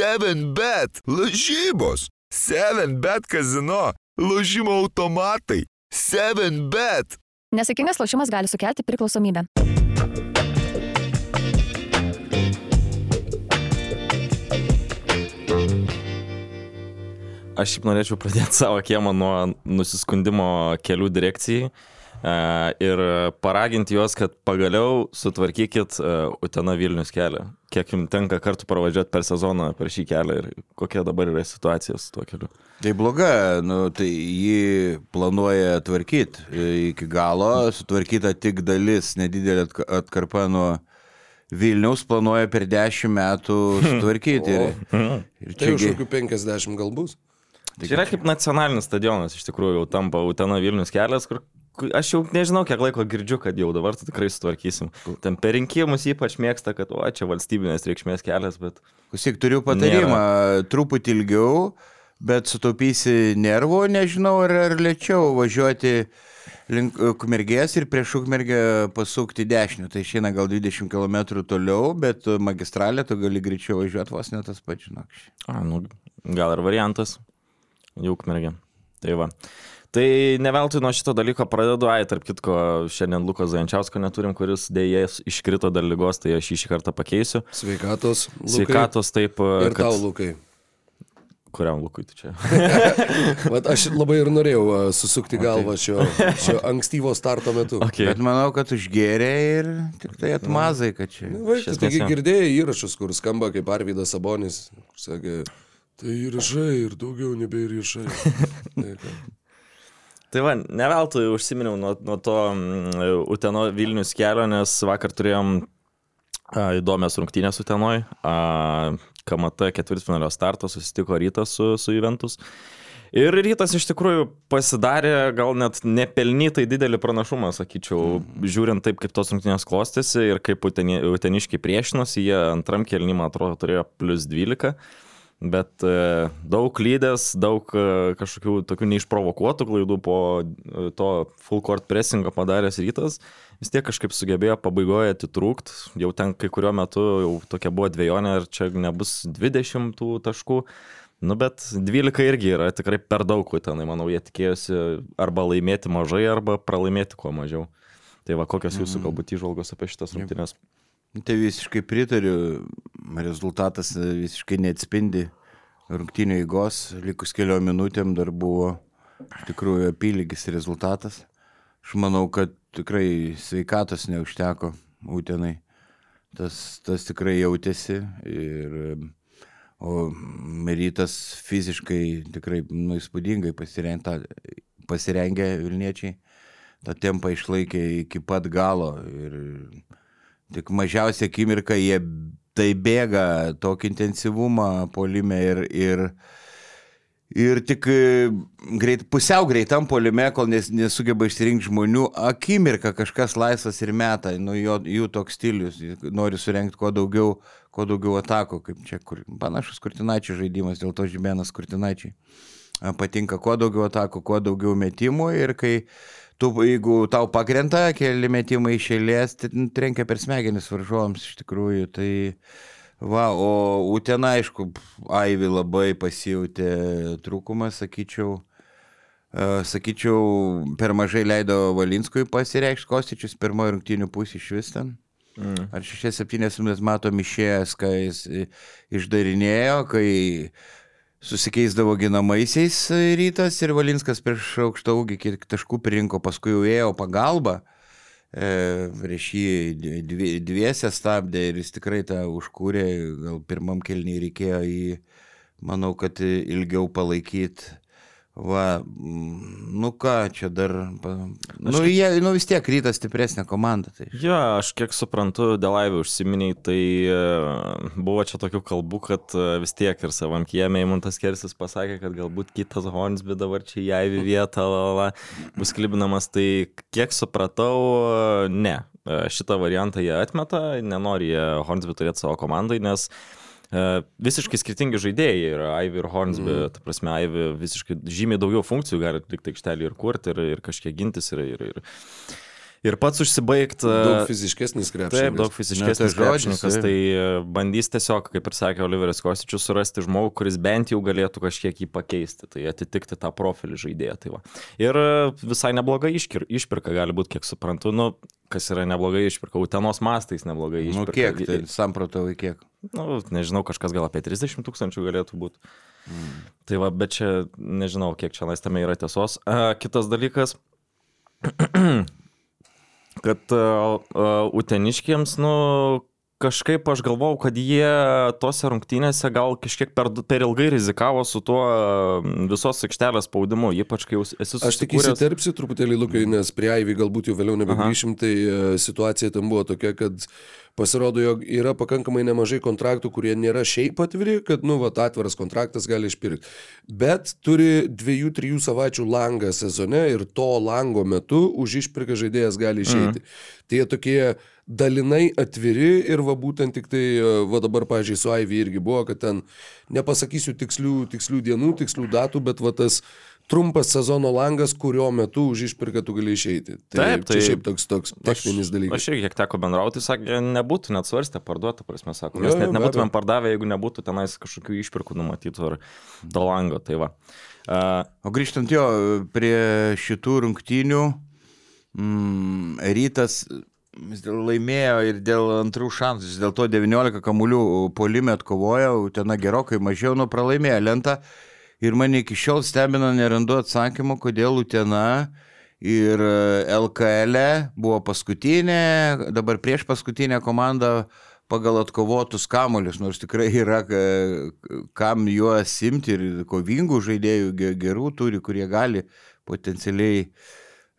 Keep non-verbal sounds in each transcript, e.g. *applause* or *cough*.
7bet, lažybos, 7bet kazino, lažymo automatai, 7bet. Nesėkmingas lošimas gali sukelti priklausomybę. Aš šiaip norėčiau pradėti savo kiemą nuo nusiskundimo kelių direkcijai ir paraginti juos, kad pagaliau sutvarkykit e, Utena Vilnius kelią. Kiek jums tenka kartų pravažiuoti per sezoną per šį kelią ir kokia dabar yra situacija su tuo keliu. Tai bloga, nu, tai jį planuoja tvarkyti iki galo, sutvarkyta tik dalis, nedidelė atk- atkarpa nuo Vilniaus, planuoja per 10 metų *laughs* sutvarkyti. Ir, ir Tai už čiagi- kokių 50 gal bus. Tai yra kaip nacionalinis stadionas, iš tikrųjų jau tampa Utena Vilnius kelias, kur aš jau nežinau, kiek laiko girdžiu, kad jau dabar tai tikrai sutvarkysim. Ten per rinkimus ypač mėgsta, kad o čia valstybinės reikšmės kelias, bet Klausyk, turiu patarimą, truputį ilgiau, bet sutaupysi nervų, nežinau, ar, ar lėčiau važiuoti link Ukmergės ir prieš Ukmergę pasukti dešinę. Tai išeina gal 20 km toliau, bet magistralė tu gali greičiau važiuoti vos ne tas pats, žinok. A, nu, gal ir variantas. Jau ukmergė. Tai va. Tai ne veltui nuo šito dalyko pradedu, ai, tarp kitko, šiandien Luko Zančiausko neturim, kuris dėja iškrito dėl lygos, tai aš jį šį kartą pakeisiu. Sveikatos. Lukai. Sveikatos taip, Ir kad... tau, Lukai. Kuriam Lukui tu čia? *laughs* Vat aš labai ir norėjau a, susukti galvą šio, šio *laughs* ankstyvo starto metu. Okay. Bet manau, kad užgėrė ir tik tai atmazai, kad čia. Va, Iš tu esmės, taigi girdėjai įrašus, kur skamba kaip Arvidas Sabonis, kur sakė, tai įrašai ir daugiau nebeįrašai. *laughs* Tai va, ne veltui užsiminiau nuo, nuo to mm, Uteno Vilnius kelio, nes vakar turėjom a, įdomias rungtynės Utenoj. A, KMT ketvirtfinalio startas susitiko rytas su, su Juventus. Ir rytas iš tikrųjų pasidarė gal net nepelnytai didelį pranašumą, sakyčiau, žiūrint taip, kaip tos rungtynės klostėsi ir kaip uteni, uteniškai priešinosi, jie antram kelnymą atrodo turėjo plus 12. Bet e, daug lydės, daug e, kažkokių tokių neišprovokuotų klaidų po e, to full court pressingo padaręs rytas, vis tiek kažkaip sugebėjo pabaigoje atitrūkt, jau ten kai kuriuo metu jau tokia buvo dviejonė, ar čia nebus 20 tų taškų. Nu, bet 12 irgi yra tikrai per daug, tenai, manau, jie tikėjosi arba laimėti mažai, arba pralaimėti kuo mažiau. Tai va, kokios jūsų galbūt įžvalgos apie šitas rungtynės? Tai visiškai pritariu, rezultatas visiškai neatspindi rungtynio eigos, likus keliom minutėm dar buvo iš tikrųjų apylygis rezultatas. Aš manau, kad tikrai sveikatos neužteko Utenai. Tas, tas tikrai jautėsi ir o rytas fiziškai tikrai nu, įspūdingai pasirengę, Vilniečiai. tą tempą išlaikė iki pat galo ir tik mažiausia akimirka jie tai bėga tokį intensyvumą polime ir, ir, ir tik e, greit, pusiau greitam polime, kol nes, nesugeba išsirinkti žmonių, akimirka kažkas laisvas ir meta, nu, jo, jų toks stilius, nori surenkti kuo daugiau, kuo daugiau atakų, kaip čia kur, panašus kurtinaičių žaidimas, dėl to žemėnas kurtinaičiai. Patinka kuo daugiau atakų, kuo daugiau metimų ir kai tu, jeigu tau pakrenta keli metimai iš eilės, tai trenkia per smegenis varžovams iš tikrųjų. Tai va, o Utena, aišku, Aivi labai pasijutė trūkumas, sakyčiau. E, Sakyčiau, per mažai leido Valinskui pasireikšti Kostičius pirmojo rungtynių pusė iš vis ten. Mm. Ar 6-7 minutės matom išėjęs, kai jis e, išdarinėjo, kai susikeisdavo ginamaisiais rytas ir Valinskas prieš aukštą ūgį kiek taškų pririnko, paskui jau ėjo pagalba. E, prieš jį dvi, dviese stabdė ir jis tikrai tą užkūrė, gal pirmam kelniui reikėjo jį, manau, kad ilgiau palaikyti. Va, mm, nu ką, čia dar. Nu, jie, nu vis tiek rytas stipresnė komanda. Tai. Jo, aš kiek suprantu, dėl Aivį užsiminiai, tai e, buvo čia tokių kalbų, kad e, vis tiek ir savam kiemė Eimantas Kersis pasakė, kad galbūt kitas Hornsby dabar čia į Aivį vietą la, la, la, bus klibinamas, tai kiek supratau, e, ne. Šitą variantą jie atmeta, nenori jie Hornsby turėti savo komandai, nes e, visiškai skirtingi žaidėjai yra Ivy ir Hornsby, mm. ta prasme, Ivy visiškai žymiai daugiau funkcijų gali atlikti aikštelį ir kurti, ir, ir kažkiek gintis, ir, ir, ir, ir pats užsibaigti. Daug fiziškesnis krepšininkas. Taip, daug fiziškesnis tai krepšininkas, taip. tai e, bandys tiesiog, kaip ir sakė Oliveris Kostičius, surasti žmogų, kuris bent jau galėtų kažkiek jį pakeisti, tai atitikti tą profilį žaidėją. Tai va. ir e, visai nebloga iškir, išpirka gali būti, kiek suprantu, nu, kas yra neblogai išpirka, utenos mastais neblogai Nu išpirka. kiek, tai samprotavai kiek. Nu, nežinau, kažkas gal apie 30 tūkstančių galėtų būti. Mm. Tai va, bet čia nežinau, kiek čia laistame yra tiesos. A, kitas dalykas, *clears throat* kad a, a, uteniškiams, nu, kažkaip aš galvau, kad jie tose rungtynėse gal kažkiek per, per ilgai rizikavo su tuo a, visos aikštelės spaudimu, ypač kai jau esi Aš tik susikūręs. įsiterpsiu truputėlį, Lukai, nes prie Aivį galbūt jau vėliau nebegrįšim, tai e, situacija tam buvo tokia, kad pasirodo, jog yra pakankamai nemažai kontraktų, kurie nėra šiaip atviri, kad, nu, va, atviras kontraktas gali išpirkti. Bet turi dviejų, trijų savaičių langą sezone ir to lango metu už išpirką žaidėjas gali išeiti. Mm. Tai jie tokie dalinai atviri ir va būtent tik tai, e, va dabar, pažiūrėjau, su Aivy irgi buvo, kad ten nepasakysiu tikslių, tikslių dienų, tikslių datų, bet va tas trumpas sezono langas, kurio metu už išpirką tu gali išeiti. Tai, Taip, tai- šiaip toks, toks techninis dalykas. Aš irgi kiek teko bendrauti, sakė, nebūtų net svarstę parduoti, prasme, sako, mes jo, net be nebūtumėm pardavę, jeigu nebūtų tenais kažkokių išpirkų numatytų ar to lango. Tai va. Uh, O grįžtant jo prie šitų rungtynių, mm, rytas dėl laimėjo ir dėl antrų šansų, vis dėl to 19 kamuolių polime atkovojo, ten gerokai mažiau nuo pralaimėjo lentą. Ir mane iki šiol stebina, nerandu atsakymų, kodėl Utena ir LKL buvo paskutinė, dabar prieš paskutinę komandą pagal atkovotus kamuolius, nors tikrai yra ka- kam juos simti ir kovingų žaidėjų ge- gerų turi, kurie gali potencialiai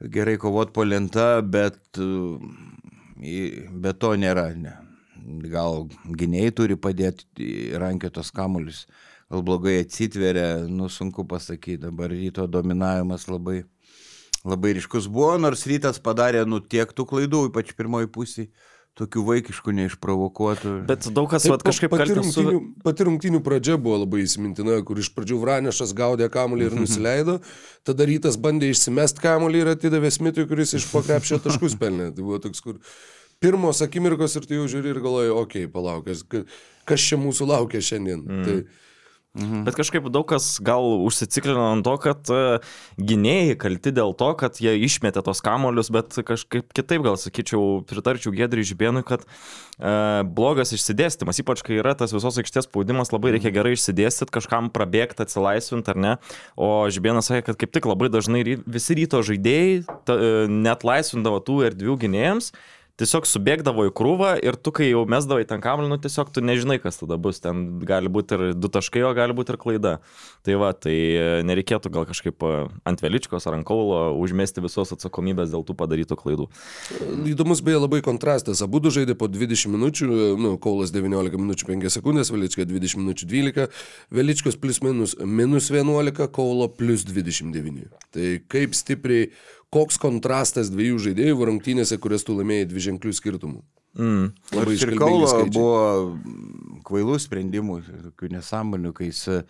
gerai kovot po lentą, bet be to nėra. Ne. Gal gynėjai turi padėti rankėtos kamuolius, gal blogai atsitveria, nu sunku pasakyti, dabar ryto dominavimas labai, labai ryškus buvo, nors rytas padarė nu tiek tų klaidų, ypač pirmoji pusė, tokių vaikiškų neišprovokuotų. bet daug kas Taip, vat, kažkaip pati kaltina su... rungtynių, pati rungtynių pradžia buvo labai įsimintina, kur iš pradžių Vranešas gaudė kamuolį ir nusileido, tada rytas bandė išsimest kamuolį ir atidavė Smitui, kuris iš pokrepšio taškus pelnė. Tai buvo toks, kur pirmos akimirkos ir tu jau žiūri ir galvoji, okei, okay, palauk, kas, kas čia mūsų laukia šiandien. Mm. Tai, Bet kažkaip daug kas gal užsiciklino ant to, kad uh, gynėjai kalti dėl to, kad jie išmetė tos kamolius, bet kažkaip kitaip gal sakyčiau, pritarčiau Gedriui Žibėnui, kad uh, blogas išsidėstymas, ypač kai yra tas visos aikštės spaudimas, labai reikia gerai išsidėstyti, kažkam prabėgti, atsilaisvinti ar ne. O Žibėnas sakė, kad kaip tik labai dažnai visi ryto žaidėjai ta, uh, net laisvindavo tų erdvių gynėjams. Tiesiog subėgdavo į krūvą ir tu, kai jau mesdavai ten kamuolį, nu tiesiog tu nežinai, kas tada bus. Ten gali būti ir du taškai, o gali būti ir klaida. Tai va, tai e, nereikėtų gal kažkaip e, ant veličkos ar ant kaulo užmesti visos atsakomybės dėl tų padarytų klaidų. Įdomus beje labai kontrastas. Abu du žaidė po 20 minučių, nu, Kaulas 19 minučių 5 sekundės, Velička 20 minučių 12, Veličkos plus minus minus 11, Kaulo plus 29. Tai kaip stipriai, koks kontrastas dviejų žaidėjų rungtynėse, kurias tu laimėjai dvi ženklių skirtumų. Mm. Labai ir Kaulo skaičiai. buvo kvailų sprendimų, tokių nesąmonių, kai jis e,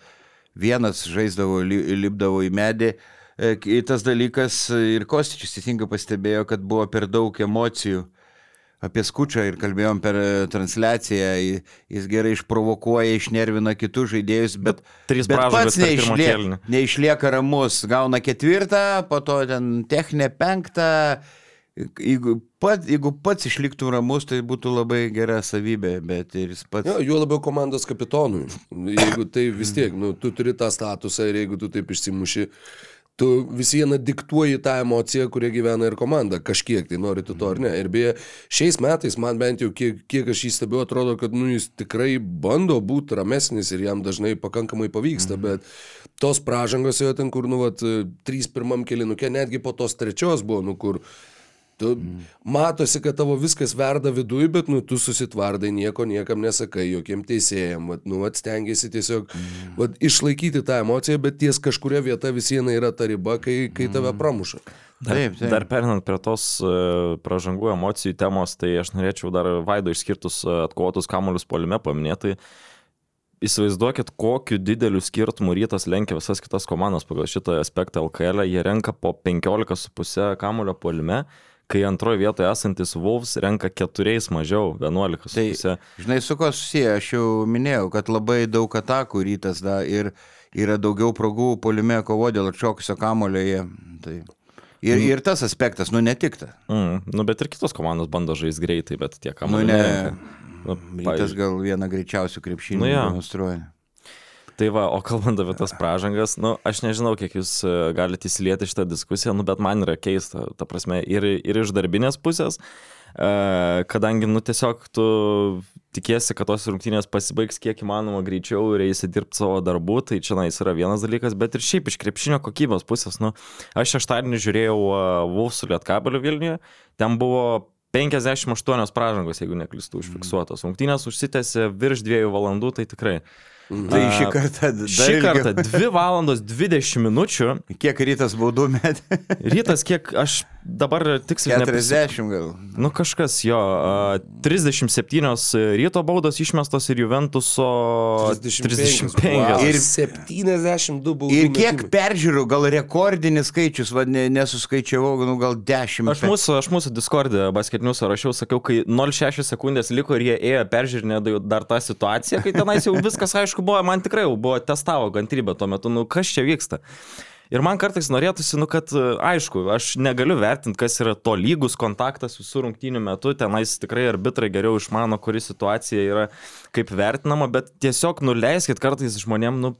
vienas žaisdavo, li- lipdavo į medį. E, Kitas dalykas, e, ir Kostičius teisingai pastebėjo, kad buvo per daug emocijų apie skučią ir kalbėjom per e, transliaciją, Ji- jis gerai išprovokuoja, išnervina kitus žaidėjus, bet, bet pražangos pats per pirmą neišlie, kėlinį. neišlieka ramus, gauna ketvirtą, po to ten techninę penktą. Jeigu, pat, jeigu pats išliktų ramus, tai būtų labai gera savybė, bet ir jis pats... Jo, juo labiau komandos kapitonui. Jeigu tai vis tiek, nu, tu turi tą statusą ir jeigu tu taip išsimuši, tu vis viena diktuoji tą emociją, kurie gyvena ir komanda. Kažkiek tai nori tu to ar ne. Ir beje, šiais metais man bent jau kiek, kiek aš jį stebiu, atrodo, kad nu, jis tikrai bando būti ramesnis ir jam dažnai pakankamai pavyksta, mhm. bet tos pražangos jo ten, kur, nu, vat, trys pirmam kelinuke, netgi po tos trečios buvo, nu, kur Tu matosi, kad tavo viskas verda viduje, bet nu, tu susitvardai, nieko niekam nesakai, jokiem teisėjam, vat, nu, vat, stengiasi tiesiog vat, išlaikyti tą emociją, bet ties kažkuria vieta vis viena yra ta riba, kai, kai tave pramuša. Dar, Taip, taip. dar perinant prie tos uh, pražangų emocijų temos, tai aš norėčiau dar Vaido išskirtus uh, atkovotus kamuolius polime paminėti. Įsivaizduokit, kokiu dideliu skirtumu rytas lenkia visas kitas komandas pagal šitą aspektą LKL. Jie renka po 15,5 kamulio polime, kai antroje vietoje esantis Wolves renka keturiais mažiau, 11 su Tai, pusė. žinai, su ko susiję, aš jau minėjau, kad labai daug atakų rytas da ir yra daugiau progų polime kovo dėl atšokusio kamulio jie. Tai. Ir, ir tas aspektas, nu ne tik ta. Mm, nu, bet ir kitos komandos bando žaisti greitai, bet tie Nu kamuoliai. ne, nerenka. Nu, rytas gal vieną greičiausių krepšinių Nu jo. demonstruoja. Tai va, o kalbant apie tas pražangas, nu, aš nežinau, kiek jūs e, galite įsilieti šitą diskusiją, nu, bet man yra keista, ta prasme, ir, ir iš darbinės pusės, e, kadangi, nu, tiesiog tu tikiesi, kad tos rungtynės pasibaigs kiek įmanoma greičiau ir eisi dirbti savo darbų, tai čia nais yra vienas dalykas, bet ir šiaip iš krepšinio kokybės pusės, nu, aš šeštadienį žiūrėjau uh, Vulfsų Lietkabelio Vilniuje, ten buvo 58 pražangos, jeigu neklystu, užfiksuotos. Rungtynės užsitęsė virš dviejų valandų, tai tikrai. Tai šį kartą dar Šį kartą 2 valandos 20 minučių. Kiek rytas baudų metė? Rytas, kiek aš dabar tiksliai neprisimenu. 40 gal. Nu kažkas jo, a, 37 ryto baudos išmestos ir Juventuso 35. Wow. Ir- Ir 72 baudų. Ir kiek metimai. peržiūrų, gal rekordinis skaičius, vad ne, nesuskaičiavau, nu gal 10. Aš mūsų, aš mūsų Discord'e basketinius rašiau, sakiau, kai 0,6 sekundės liko ir jie ėjo peržiūrinė dar tą situaciją, kai tenais jau viskas aišku buvo, man tikrai jau buvo testavo gantrybė tuo metu, nu kas čia vyksta. Ir man kartais norėtųsi, nu, kad, e, aišku, aš negaliu vertinti, kas yra to lygus kontaktas visų rungtynių metu, tenais tikrai arbitrai geriau išmano, kuri situacija yra kaip vertinama, bet tiesiog nuleiskit kartais žmonėm, nu,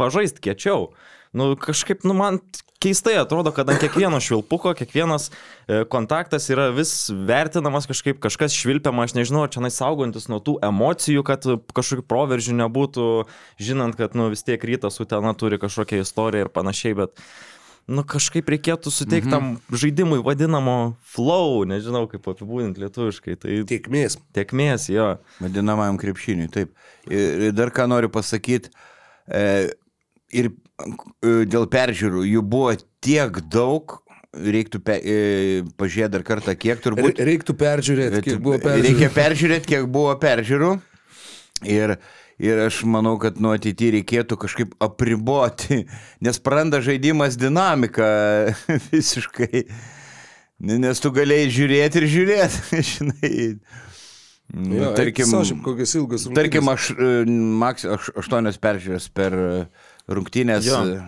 pažaist kiečiau. Nu, kažkaip, nu, man keistai atrodo, kad ant kiekvieno švilpuko, kiekvienas e, kontaktas yra vis vertinamas kažkaip, kažkas švilpiama, aš nežinau, ar čia saugantis nuo tų emocijų, kad kažkokių proveržių nebūtų, žinant, kad, nu, vis tiek rytas su tena turi kažkokią istoriją ir panašiai, bet, nu, kažkaip reikėtų suteikti tam žaidimui vadinamo flow, nežinau, kaip apibūdinti lietuviškai, tai Tiekmės. tiekmės, jo. Vadinamajam krepšiniui, taip. Ir, dar ką noriu pasakyti, e, ir dėl peržiūrų jų buvo tiek daug, reiktų pe, e, pažiūrėti dar kartą, kiek turbūt. Re- Reiktų peržiūrėti, kiek buvo peržiūrėti. Reikia peržiūrėti, kiek buvo peržiūrų. Ir, ir aš manau, kad nuo ateityje reikėtų kažkaip apriboti, nes praranda žaidimas dinamiką *laughs* visiškai. Nes tu galėjai žiūrėti ir žiūrėti, *laughs* žinai. Jo, tarkim, Sašim, kokias ilgas rungtynės. tarkim, aš, e, maks, aš aštuonios peržiūrės per e, rungtynės. Jo. e,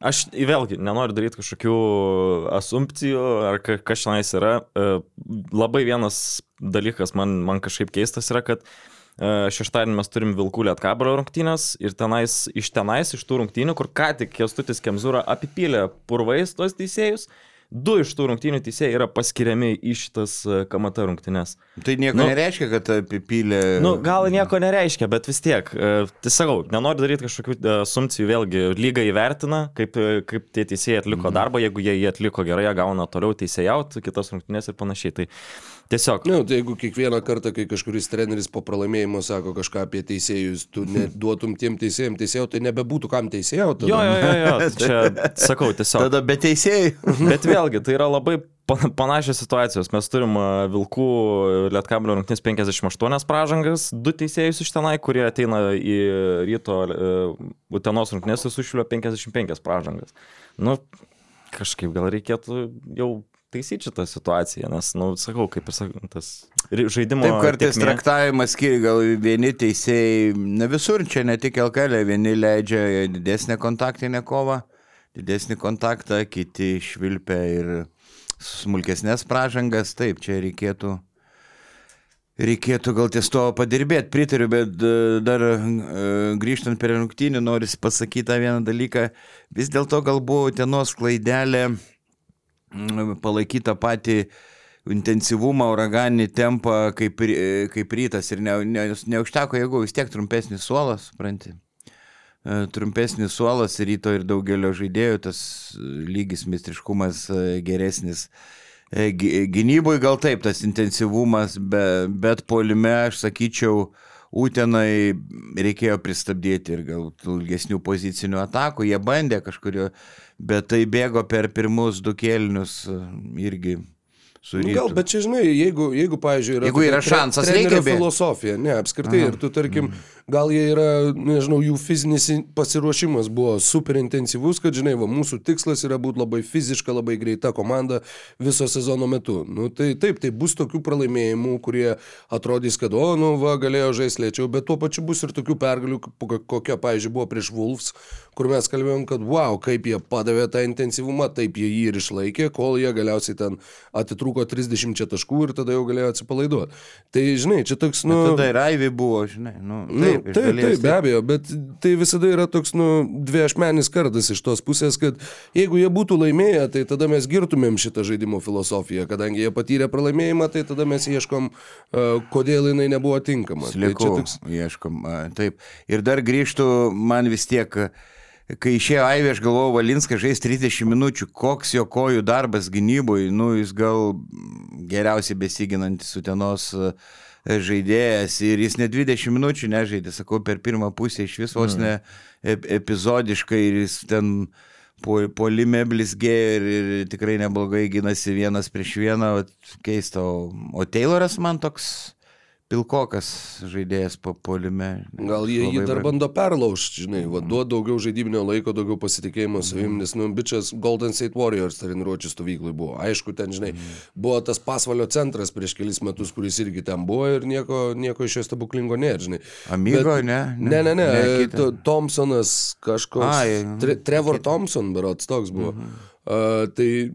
Aš vėlgi nenoriu daryti kažkokių asumpcijų ar ka- kas šiandien yra. E, Labai vienas dalykas man, man kažkaip keistas yra, kad e, šeštadienį mes turim Vilkų Lietkabro rungtynės ir tenais, iš tenais, iš tų rungtynių, kur ką tik Kestutis Kemzūra apipylė purvais tos teisėjus, du iš tų rungtynių teisėjai yra paskiriami į šitas e, KMT rungtynės. Tai nieko Nu- nereiškia, kad apipylė. Nu, gal nieko nereiškia, bet vis tiek. e, Tai sakau, nenoriu daryti kažkokių e, asumcijų, vėlgi, lyga įvertina, kaip, e, kaip tie teisėjai atliko Mhm. darbą, jeigu jie jį atliko gerai, jie gauna toliau teisėjauti, kitas rungtynės ir panašiai. Tai tiesiog. Na, tai jeigu kiekvieną kartą, kai kažkuris treneris po pralaimėjimo sako kažką apie teisėjus, tu neduotum *laughs* tiem teisėjim teisėjau, tai nebebūtų kam teisėjauti. Jo, jo, jo, jo, *laughs* čia sakau tiesiog. Tada be teisėjai. *laughs* Bet vėlgi, tai yra labai pa- panašios situacijos. Mes turim Vilkų Lietkabelio rungtynės 58 pražangas, du teisėjus iš tenai, kurie ateina į ryto Utenos rungtynės ir sušvilio 55 pražangas. Nu, kažkaip gal reikėtų jau taisyti šitą situaciją, nes, na, nu, sakau, kaip ir sakau, tas žaidimo... Taip kartais tėkmė- traktavimas skiria, gal vieni teisėjai, ne visur čia, ne tik LKL, vieni leidžia didesnę kontaktinę kovą, didesnį kontaktą, kiti švilpia ir smulkesnės pražangas, taip, čia reikėtų. Reikėtų gal ties to padirbėti, pritariu, bet e, dar e, grįžtant prie rungtynių, noriu pasakyti tą vieną dalyką. Vis dėlto gal buvo tenos klaidelė mm, palaikyti tą patį intensyvumą, uraganinį tempą kaip, kaip rytas ir ne, ne, neužteko jėgų, vis tiek trumpesnis suolas, supranti. E, Trumpesnis suolas ryto ir daugelio žaidėjų, tas lygis, mistriškumas e, geresnis. E, gy- Gynyboje gal taip, tas intensyvumas, be, bet polime aš sakyčiau, Utenai reikėjo pristabdyti ir gal ilgesnių pozicinių atakų, jie bandė kažkurio, bet tai bėgo per pirmus du kėlinius e, irgi su Nu, gal, bet čia žinai, jeigu, jeigu pavyzdžiui, yra, Jeigu yra šansas, reikia bėgt. filosofija, ne, apskritai, ir tu, tarkim, gal jie yra, nežinau, jų fizinis in- pasiruošimas buvo super intensyvus, kad, žinai, va, mūsų tikslas yra būti labai fiziška, labai greita komanda viso sezono metu. Nu, tai taip, tai bus tokių pralaimėjimų, kurie atrodys, kad, o, nu, va, galėjo žaisti lėčiau, bet tuo pačiu bus ir tokių pergalių, ko- kokia, pavyzdžiui, buvo prieš Wolves, kur mes kalbėjom, kad, wow, kaip jie padavė tą intensyvumą, taip jie jį ir išlaikė, kol jie galiausiai ten atitrūko 30 taškų ir tada jau galėjo atsipalaiduoti. Tai, žinai, čia toks, nu... Tada ir Aivi buvo, žinai. Nu, taip, taip, taip, taip, be abejo, bet tai visada yra toks, nu, dviešmenis kardas iš tos pusės, kad jeigu jie būtų laimėję, tai tada mes girtumėm šitą žaidimo filosofiją, kadangi jie patyrė pralaimėjimą, tai tada mes ieškom, uh, kodėl jinai nebuvo tinkama. Tai Sliekų, čia toks, ieškom. Taip. Ir dar grįžtų, man vis tiek, kai išėjo Aivė, aš galvojau, Valinskas žais 30 minučių, koks jo kojų darbas gynyboje, nu jis gal geriausiai besiginantis sutenos žaidėjas ir jis ne 20 minučių nežaidė, sakau, per pirmą pusę iš vis vos ne ep epizodiškai ir jis ten po, polime blizgėjo ir, ir tikrai neblogai gynasi vienas prieš vieną, vat keista, o, o Tayloras man toks pilkokas žaidėjas po polime. Gal jie jį dar bando perlaužti, žinai, va, duot daugiau žaidybinio laiko, daugiau pasitikėjimo savim, nes, nu, bičias Golden State Warriors treniruočių stovyklai buvo. Aišku, ten, žinai, buvo tas pasvalio centras prieš kelis metus, kuris irgi ten buvo ir nieko, nieko iš jo stebuklingo nėra, žinai. Amigo, Bet- ne? Ne, ne, ne, ne ne Thompsonas kažkoks. Ai, Tre, Trevor Thompson, berots toks buvo. Uh, tai,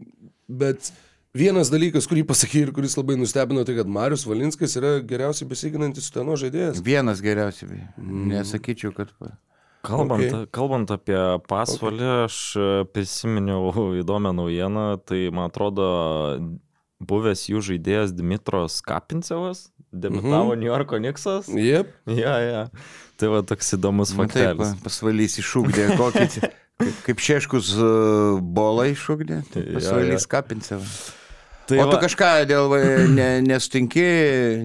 bet vienas dalykas, kurį pasakė ir kuris labai nustebino, tai kad Marius Valinskas yra geriausiai besiginantis Steno žaidėjas. Vienas geriausiai. Mm. Nesakyčiau, kad... Kalbant, Okay. kalbant apie pasvalį, okay. aš e, prisiminiau *laughs* įdomią naujieną, tai man atrodo, buvęs jų žaidėjas Dmitros Kapincevas, debiutavo Mhm. New Yorko Nixas. Jep. Ja, ja. Tai va toks įdomus Nu, taip, faktas. pasvalys iššūkdė kokį. *laughs* Kaip, šeškus uh, bolą iššūkdė, tai pasvalys jo. Tai O tu va, kažką dėl, ne, nesutinki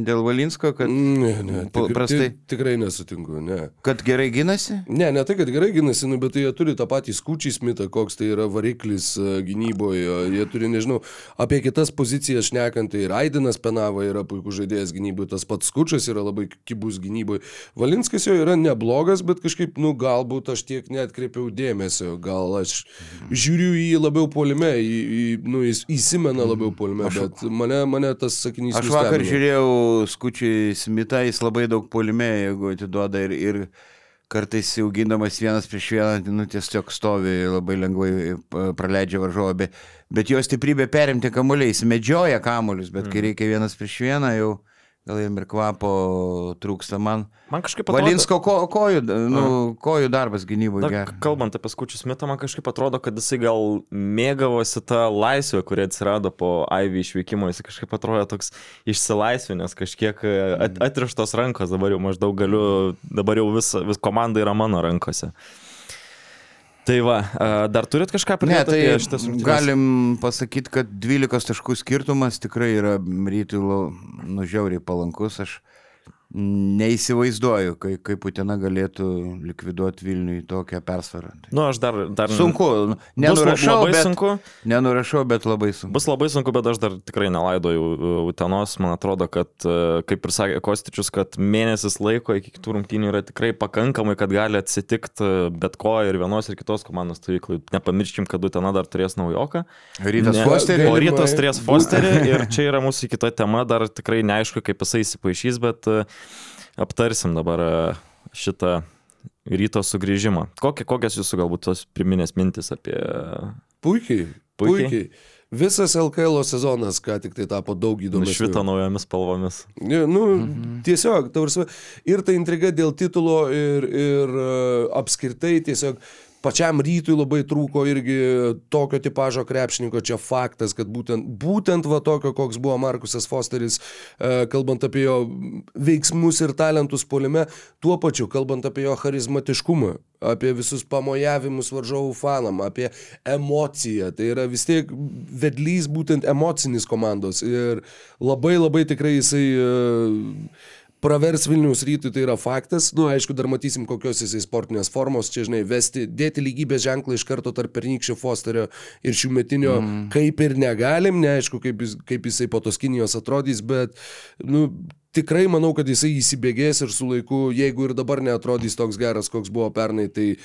dėl Valinsko, kad, Ne, ne, tik, prastai. tik, tikrai nesutinku, ne. kad gerai gynasi? Ne, ne tai, kad gerai gynasi, nu, bet tai jie turi tą patį skūčiai smitą, koks tai yra variklis e, gynyboje. Jie turi, nežinau, apie kitas pozicijas šnekant, tai ir Aidinas Penava yra puikus žaidėjas gynyboje, tas pats skučias yra labai kibus gynyboje. Valinskas jo yra neblogas, bet kažkaip, nu, galbūt aš tiek netkreipiau dėmesio, gal aš žiūriu į jį labiau polime, į, į, nu, jis įsimena labiau polime, bet mane, mane tas sakinys Aš vakar nustebino. žiūrėjau skučiai Smita, jis labai daug polime, jeigu atiduoda ir, ir kartais jau gindamas vienas prieš vieną, nu tiesiog stovi labai lengvai pa- praleidžia varžovą, bet, bet jo stiprybė perimti kamuoliais, medžioja kamuolius, bet kai reikia vienas prieš vieną, jau gal jam ir kvapo trūksta man. man kažkaip atrodo... Valinsko ko, kojų, nu, kojų darbas gynyboje geras. kalbant apie skučių smitą, man kažkaip atrodo, kad jisai gal mėgavosi tą laisvę, kuri atsirado po Ivy išvykimo, jisai kažkaip atrodo toks išsilaisvinęs, kažkiek e, at, atrištos rankos, dabar jau maždaug galiu, dabar jau vis, vis komanda yra mano rankose. Tai va, dar turit kažką Ne, pridėti tai apie šitas rungtynes? galim pasakyti, kad 12 taškų skirtumas tikrai yra rytui nužiauriai palankus. Aš neįsivaizduoju, kai, kaip Putina galėtų likviduoti Vilniui tokią persvarą. Tai Nu, aš dar... dar sunku, Bus nenurašau, labai bet, sunku. nenurašau, bet labai sunku. Bus labai sunku, bet aš dar tikrai nelaidoju uh, Utenos. Man atrodo, kad, uh, kaip ir sakė Kostičius, kad mėnesis laiko iki kitų rungtynių yra tikrai pakankamai, kad gali atsitikti bet ko ir vienos ir kitos komandos stovyklai. Nepamirškim, kad Utena dar turės naujoką. Rytas Ne, Fosterį. O rytas turės Fosterį *laughs* ir čia yra mūsų kita tema, dar tikrai neaišku, kaip jisai įsipaišys, bet uh, aptarsim dabar uh, šitą ryto sugrįžimą. Kokie, kokios jūsų galbūt tos priminės mintis apie... Puikiai, Puikiai? puikiai. Visas LKL sezonas, ką tik tai tapo daug įdomesnių. Švito naujomis spalvomis. Nu, mhm. tiesiog, tavarsime, ir ta intriga dėl titulo, ir, ir uh, apskritai tiesiog pačiam rytui labai trūko irgi tokio tipožo krepšininko, čia faktas, kad būtent, būtent va tokio, koks buvo Markusas Fosteris, uh, kalbant apie jo veiksmus ir talentus polime, tuo pačiu, kalbant apie jo charizmatiškumą, apie visus pamojavimus varžovų fanam, apie emociją. Tai yra vis tiek vedlys būtent emocinis komandos ir labai labai tikrai jisai uh, pravers Vilnius rytui, tai yra faktas. Nu, aišku, dar matysim, kokios jisai sportinės formos, čia, žinai, vesti, dėti lygybės ženklą iš karto tarp pernykščio Fosterio ir šių metinio, mm. kaip ir negalim, neaišku, kaip, jis, kaip jisai po tos Kinijos atrodys, bet, nu, tikrai manau, kad jisai įsibėgės ir su laiku, jeigu ir dabar neatrodys toks geras, koks buvo pernai, tai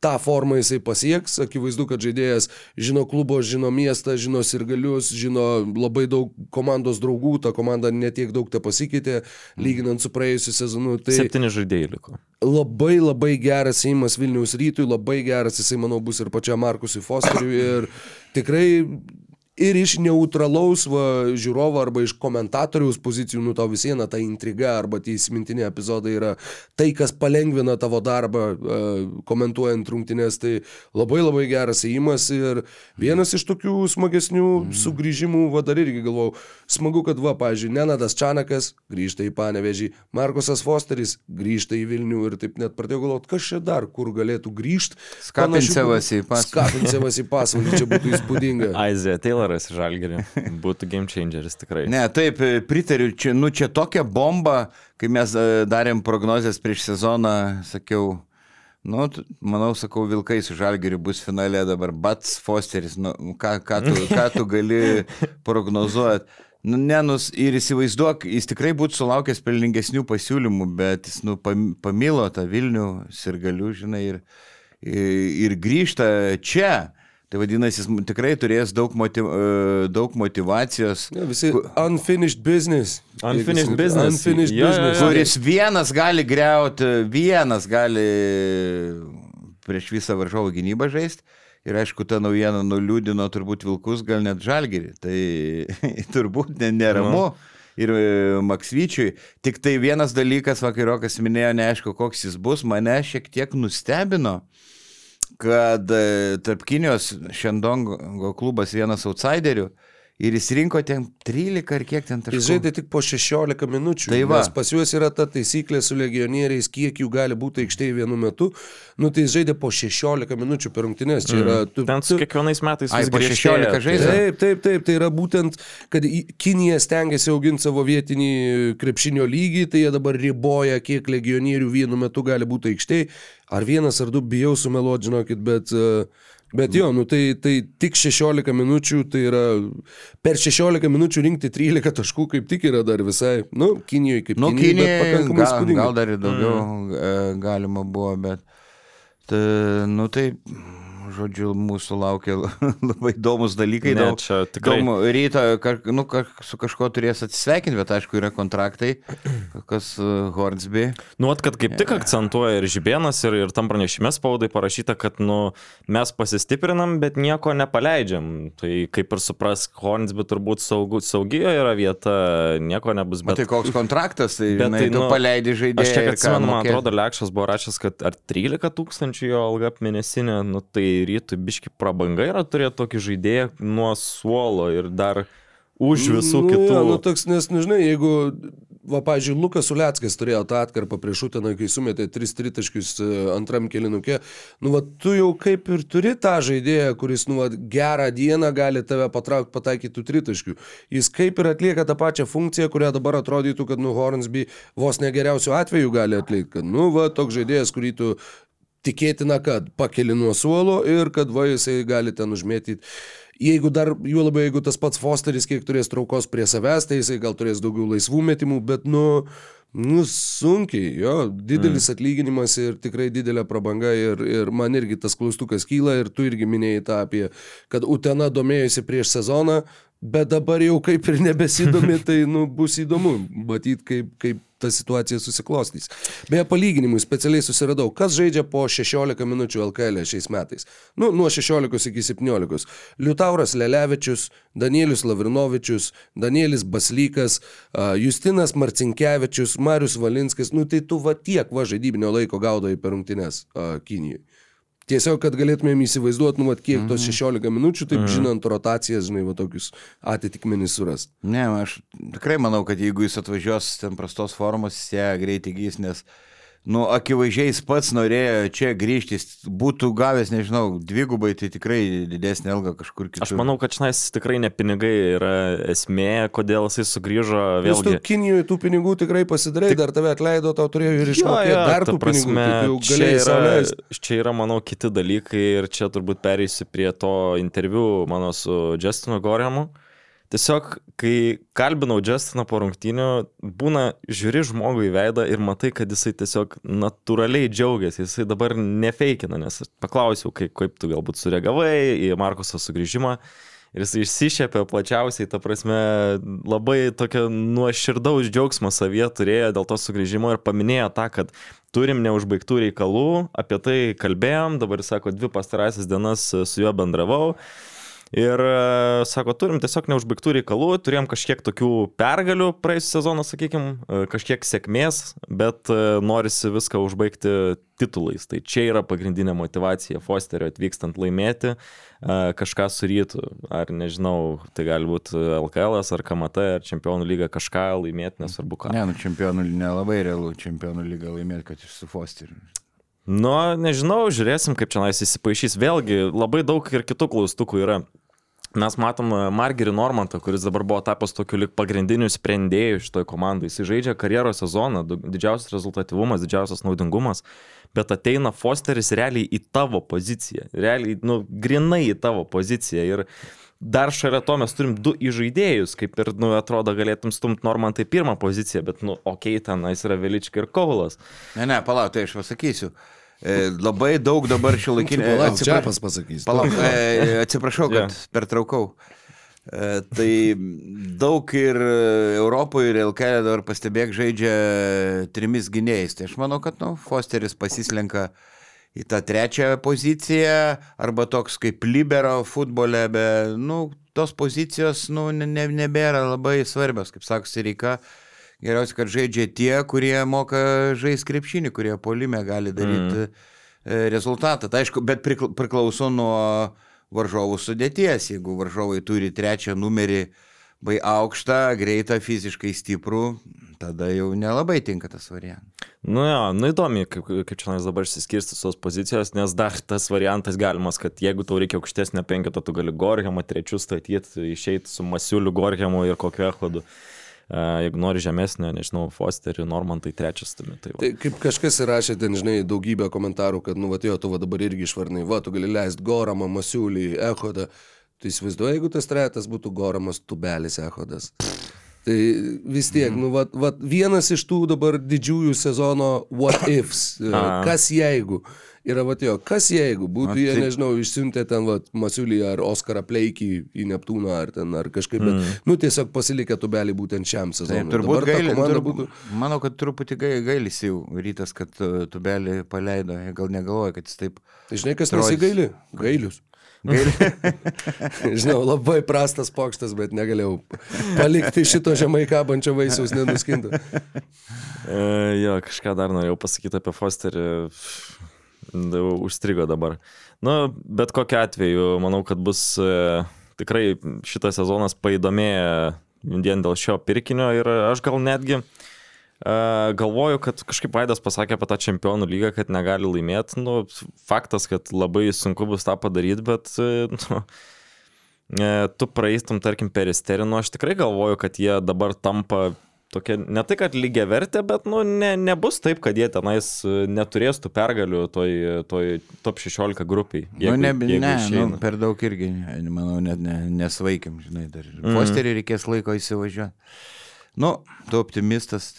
tą formą jisai pasieks. Akivaizdu, kad žaidėjas žino klubo, žino miestą, žino sirgalius, žino labai daug komandos draugų, ta komanda netiek daug te pasikeitė, lyginant su praėjusiu sezonu. Tai Septyni žaidėjai liko. Labai labai geras įimas Vilniaus rytui, labai geras jisai, manau, bus ir pačiam Markusui Fosteriui ir tikrai ir iš neutralaus va, žiūrovo arba iš komentatoriaus pozicijų, nu tau vis viena ta intriga arba tie įsimintini epizodai yra tai, kas palengvina tavo darbą uh, komentuojant rungtynės, tai labai labai geras įimas ir vienas iš tokių smagesnių mm. sugrįžimų, va dar irgi galvau, smagu, kad va, pažiūrėjau, Nenadas Čanakas grįžta į Panevežį, Markusas Fosteris grįžta į Vilnių ir taip net pradėjau galvoti, kas čia dar, kur galėtų grįžti. Skapinsevas į pasvalį. Skapinsevas į pasvalį, čia būtų įspūdinga. *laughs* Aizė Taylor geras žalgerį. Būtų game changeris tikrai. Ne, taip, pritariu, čia, nu, čia tokia bomba, kai mes e, darėm prognozes prieš sezoną, sakiau, nu, manau, sakau, Vilkai su žalgeriu bus finale dabar, Bats Fosteris, nu, ką, ką, tu, ką tu gali *laughs* prognozuoti. Nu, nenus ir įsivaizduok, jis tikrai būtų sulaukęs pelningesnių pasiūlymų, bet jis nu, pamilo tą Vilnių ir galiu, žinai, ir, ir grįžta čia. Tai vadinasi, jis tikrai turės daug, motiv, e, daug motivacijos. Ja, visi unfinished business. Unfinished business. Unfinished ja, business. Ja, ja. Kuris vienas gali greuti, vienas gali prieš visą varžovų gynybą žaisti. Ir aišku, ta naujiena nuliūdino turbūt vilkus, gal net žalgerį. Tai *laughs* turbūt neramu. Nu ir e, Maksvyčiui. Tik tai vienas dalykas, vakarirokas minėjo, neaišku, koks jis bus, mane šiek tiek nustebino, kad e, tarp Kinijos Šendongo klubas vienas outsiderių ir jis rinko ten 13 ar kiek ten taškų. Jis žaidė tik po 16 minučių. Tai va. Nes pas juos yra ta taisyklė su legionieriais, kiek jų gali būti aikštėje vienu metu. Nu tai jis žaidė po 16 minučių per rungtynės. Čia yra... Mm. Tu, ten su kiekvienais metais vis po 16 žaidė. Taip, taip, taip. Tai yra būtent, kad Kinija stengiasi auginti savo vietinį krepšinio lygį, tai jie dabar riboja, kiek legionierių vienu metu gali būti aikštėje. Ar vienas ar du bijau sumeluoti, žinokit, bet... Uh, Bet jo, nu tai, tai tik 16 minučių, tai yra per 16 minučių rinkti 13 taškų kaip tik yra dar visai, nu, Kinijoje kaip nu, Kinijoje, gal, gal dar ir daugiau mm. galima buvo, bet, ta, nu tai žodžiu, mūsų laukia *laughs* labai įdomus dalykai. Ne, daug, čia tikrai. Įdomu, ryto kar, nu, kar, su kažkuo turės atsisveikinti, bet aišku, yra kontraktai, *clears throat* kas uh, Hornsby. Nu, at, kad kaip tik akcentuoja ir Žibėnas, ir, ir tam pranešime spaudai parašyta, kad nu, mes pasistiprinam, bet nieko nepaleidžiam. Tai kaip ir supras, Hornsby turbūt saugu, saugijo yra vieta, nieko nebus. Bet... O tai koks kontraktas, tai, *laughs* bet, tai nu, paleidi žaidėją. Aš kiek atsimenu, man atrodo, Lekšas buvo rašęs, kad ar 13 tūkstančių jo alga mėnesinė, nu tai rytui biški prabanga yra turėti tokį žaidėją nuo suolo ir dar už visų nu, kitų. Ja, nu, toks, nes, nu, žinai, jeigu, va, pažiūrėjau, Lukas Uleckas turėjo tą atkarpą prieš Utiną, kai sumetė 3 tritaškius e, antram kilinukė, nu, va, tu jau kaip ir turi tą žaidėją, kuris, nu, va, gerą dieną gali tave patraukti pataikytų tritaškių. Jis kaip ir atlieka tą pačią funkciją, kurią dabar atrodytų, kad, nu, Hornsby vos negeriausių atvejų gali atlikti, kad, nu, va, toks žaidėjas, kurį tu tikėtina, kad pakeli nuo suolo ir kad va jisai gali ten užmėtyti. Jeigu dar, juo labiau, jeigu tas pats Fosteris kiek turės traukos prie savęs, tai jisai gal turės daugiau laisvų metimų, bet nu, nu sunkiai, jo, didelis mm. atlyginimas ir tikrai didelė prabanga ir, ir man irgi tas klaustukas kyla ir tu irgi minėjai tą apie, kad Utena domėjosi prieš sezoną, bet dabar jau kaip ir nebesidomi, tai nu, bus įdomu matyti, kaip, kaip ta situacija susiklostys. Beje, palyginimui specialiai susiradau, kas žaidžia po 16 minučių LKL šiais metais. Nu, nuo 16 iki 17. Liutauras Lelevičius, Danielius Lavrinovičius, Danielis Baslykas, Justinas Marcinkievičius, Marius Valinskas. Nu, tai tu va tiek va žaidybinio laiko gaudai per rungtynes Kinijoje. Tiesiog, kad galėtumėm įsivaizduoti, nu, vat, kiek tos 16 mhm. minučių, taip mm. žinant rotacijas, žinai, va, tokius atitikmenis suras. Ne, aš tikrai manau, kad jeigu jis atvažiuos ten prastos formos, jis ją greitai gys, nes nu, akivaizdžiai jis pats norėjo čia grįžti, būtų gavęs, nežinau, dvigubai, tai tikrai didesnį algą kažkur kitur. Aš manau, kad šiandien tikrai ne pinigai yra esmė, kodėl jisai sugrįžo Nes tu. Kinijoje tų pinigų tikrai pasidarai, dar tave atleido, tau turėjo ir išmokėti dar ta tų pinigų. prasme, tai tu jau čia yra, čia yra, manau, kiti dalykai ir čia turbūt pereisiu prie to interviu mano su Justinu Goremu. Tiesiog, kai kalbinau Justiną po rungtynių, būna žiūri žmogų į veidą ir matai, kad jisai tiesiog natūraliai džiaugiasi, jisai dabar nefeikina, nes paklausiau, kaip, kaip tu galbūt sureagavai į Markuso sugrįžimą. Ir jis išsišėpė plačiausiai, ta prasme, labai tokio nuoširdaus džiaugsmo savyje turėjo dėl to sugrįžimo ir paminėjo tą, kad turim neužbaigtų reikalų, apie tai kalbėjom, dabar sako, dvi pastarąsias dienas su juo bendravau. Ir e, sako, turim tiesiog neužbaigtų reikalų, turėjom kažkiek tokių pergalių praėjusią sezoną, sakykime, kažkiek sėkmės, bet e, norisi viską užbaigti titulais. Tai čia yra pagrindinė motivacija Fosterio atvykstant laimėti e, kažką su rytu. Ar nežinau, tai gali būti LKL, ar KMT, ar Čempionų lyga kažką laimėti, nesvarbu ką. Ne, nu čempionų nelabai realu čempionų lygą laimėti, kad iš su Fosteriu. Nu, nežinau, žiūrėsim, kaip čia nais įsipaišys. Vėlgi, labai daug ir kitų klaustukų yra. Mes matom Margerį Normantą, kuris dabar buvo tapęs tokiu lik pagrindiniu sprendėju šitoje komandoje. Jis žaidžia karjeros sezoną, didžiausias rezultatyvumas, didžiausias naudingumas, bet ateina Fosteris realiai į tavo poziciją. Realiai, nu, grinai į tavo poziciją. Ir dar šalia to mes turim du įžaidėjus, kaip ir, nu, atrodo, galėtum stumti Normantą į pirmą poziciją, bet, nu, okei, okay, tenais yra Velička ir Kaulas. Ne, ne, palauk, tai aš pasakysiu. E, labai daug dabar šio laikinio... Palauk, Čiapas pasakys. Palauk, e, atsiprašau, kad yeah. pertraukau. E, tai daug ir Europoje, ir LKL dabar pastebėk žaidžia trimis gynėjais. Tai aš manau, kad nu, Fosteris pasislenka į tą trečią poziciją, arba toks kaip libero futbole, bet nu, tos pozicijos nu, ne, ne, nebėra labai svarbios, kaip sakosi, reikia. Geriausia, kad žaidžia tie, kurie moka žaisti krepšinį, kurie polime gali daryti mm. rezultatą. Tai aišku, bet prikla- priklauso nuo varžovų sudėties. Jeigu varžovai turi trečią numerį, bai aukštą, greitą, fiziškai stiprų, tada jau nelabai tinka tas variantas. Nu jo, nu įdomi, kaip, kaip čia nais dabar išsiskirsti tos pozicijos, nes dar tas variantas galimas, kad jeigu tau reikia aukštesnio penkito, tu gali Gorhemą trečių statyti, išeiti su Masiuliu Gorhemu ir kokiu echodu. Uh, jeigu nori žemesnio, nežinau, Fosterį, Normantai trečias tumi. Tai va. Tai kaip kažkas įrašė ten, žinai, daugybę komentarų, kad, nu, va, jo, tu va dabar irgi išvarnai, va, tu gali leisti Goramą, Masiulį, Ehodą. Tu įsivaizduoji, jeigu tas trejetas būtų Goramas, Tubelis, Ehodas. Tai vis tiek, nu, va, va, vienas iš tų dabar didžiųjų sezono what ifs. *coughs* e. Kas jeigu? Yra, va, jo, kas jeigu būtų, jie, tai- nežinau, išsiuntę ten, va, Masiulį ar Oskarą Pleikį į Neptūną ar ten, ar kažkaip, bet, Mm. nu, tiesiog pasilikę Tubelį būtent šiam Tai sezonui. turbūt Dabar ta gaili, komanda turbūt, būtų... manau, kad truputį gai- gailisi jau rytas, kad uh, tubelį paleido. Gal negalvoja, kad jis taip Tai Žinai, kas nesigaili? Gailius. *laughs* Žinau, labai prastas pokštas, bet negalėjau palikti šito žemai kabančio vaisiaus nenuskinto. E, jo, kažką dar norėjau pasakyti apie Fosterį. Užstrigo dabar. Nu, bet kokiu atveju, manau, kad bus e, tikrai šitas sezonas paįdomėja vien dėl šio pirkinio ir aš gal netgi e, galvoju, kad kažkaip Vaidas pasakė apie tą čempionų lygą, kad negali laimėti. Nu, faktas, kad labai sunku bus tą padaryti, bet e, nu, e, tu praeistum, tarkim, per isterį, aš tikrai galvoju, kad jie dabar tampa tokia, ne tai, kad lygia vertė, bet, nu, ne, nebus taip, kad jie tenais e, neturės tų pergalių toj, toj top 16 grupiai. Nu, ne, ne, nu, išeina. per daug irgi, manau, net ne, nesvaikim, žinai, dar. Mm. Posterį reikės laiko įsivažiuoti. Nu, tu optimistas.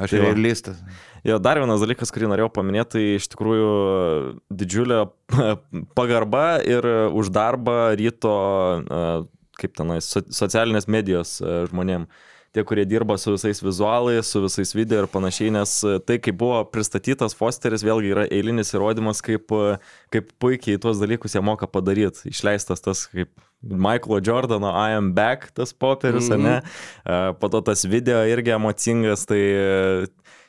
Aš Tai va. realistas. Jo, dar vienas dalykas, kurį norėjau paminėti, tai iš tikrųjų didžiulė *laughs* pagarba ir už darbą ryto, e, kaip tenais, so- socialinės medijos e, žmonėm. Tie, kurie dirba su visais vizualais, su visais video ir panašiai, nes e, tai, kaip buvo pristatytas Fosteris, vėlgi yra eilinis įrodymas, kaip, kaip puikiai tuos dalykus jie moka padaryti. Išleistas tas kaip Michaelo Jordano I am back tas popierius, mm -hmm. ne? E, Po to tas video irgi emocingas, tai e,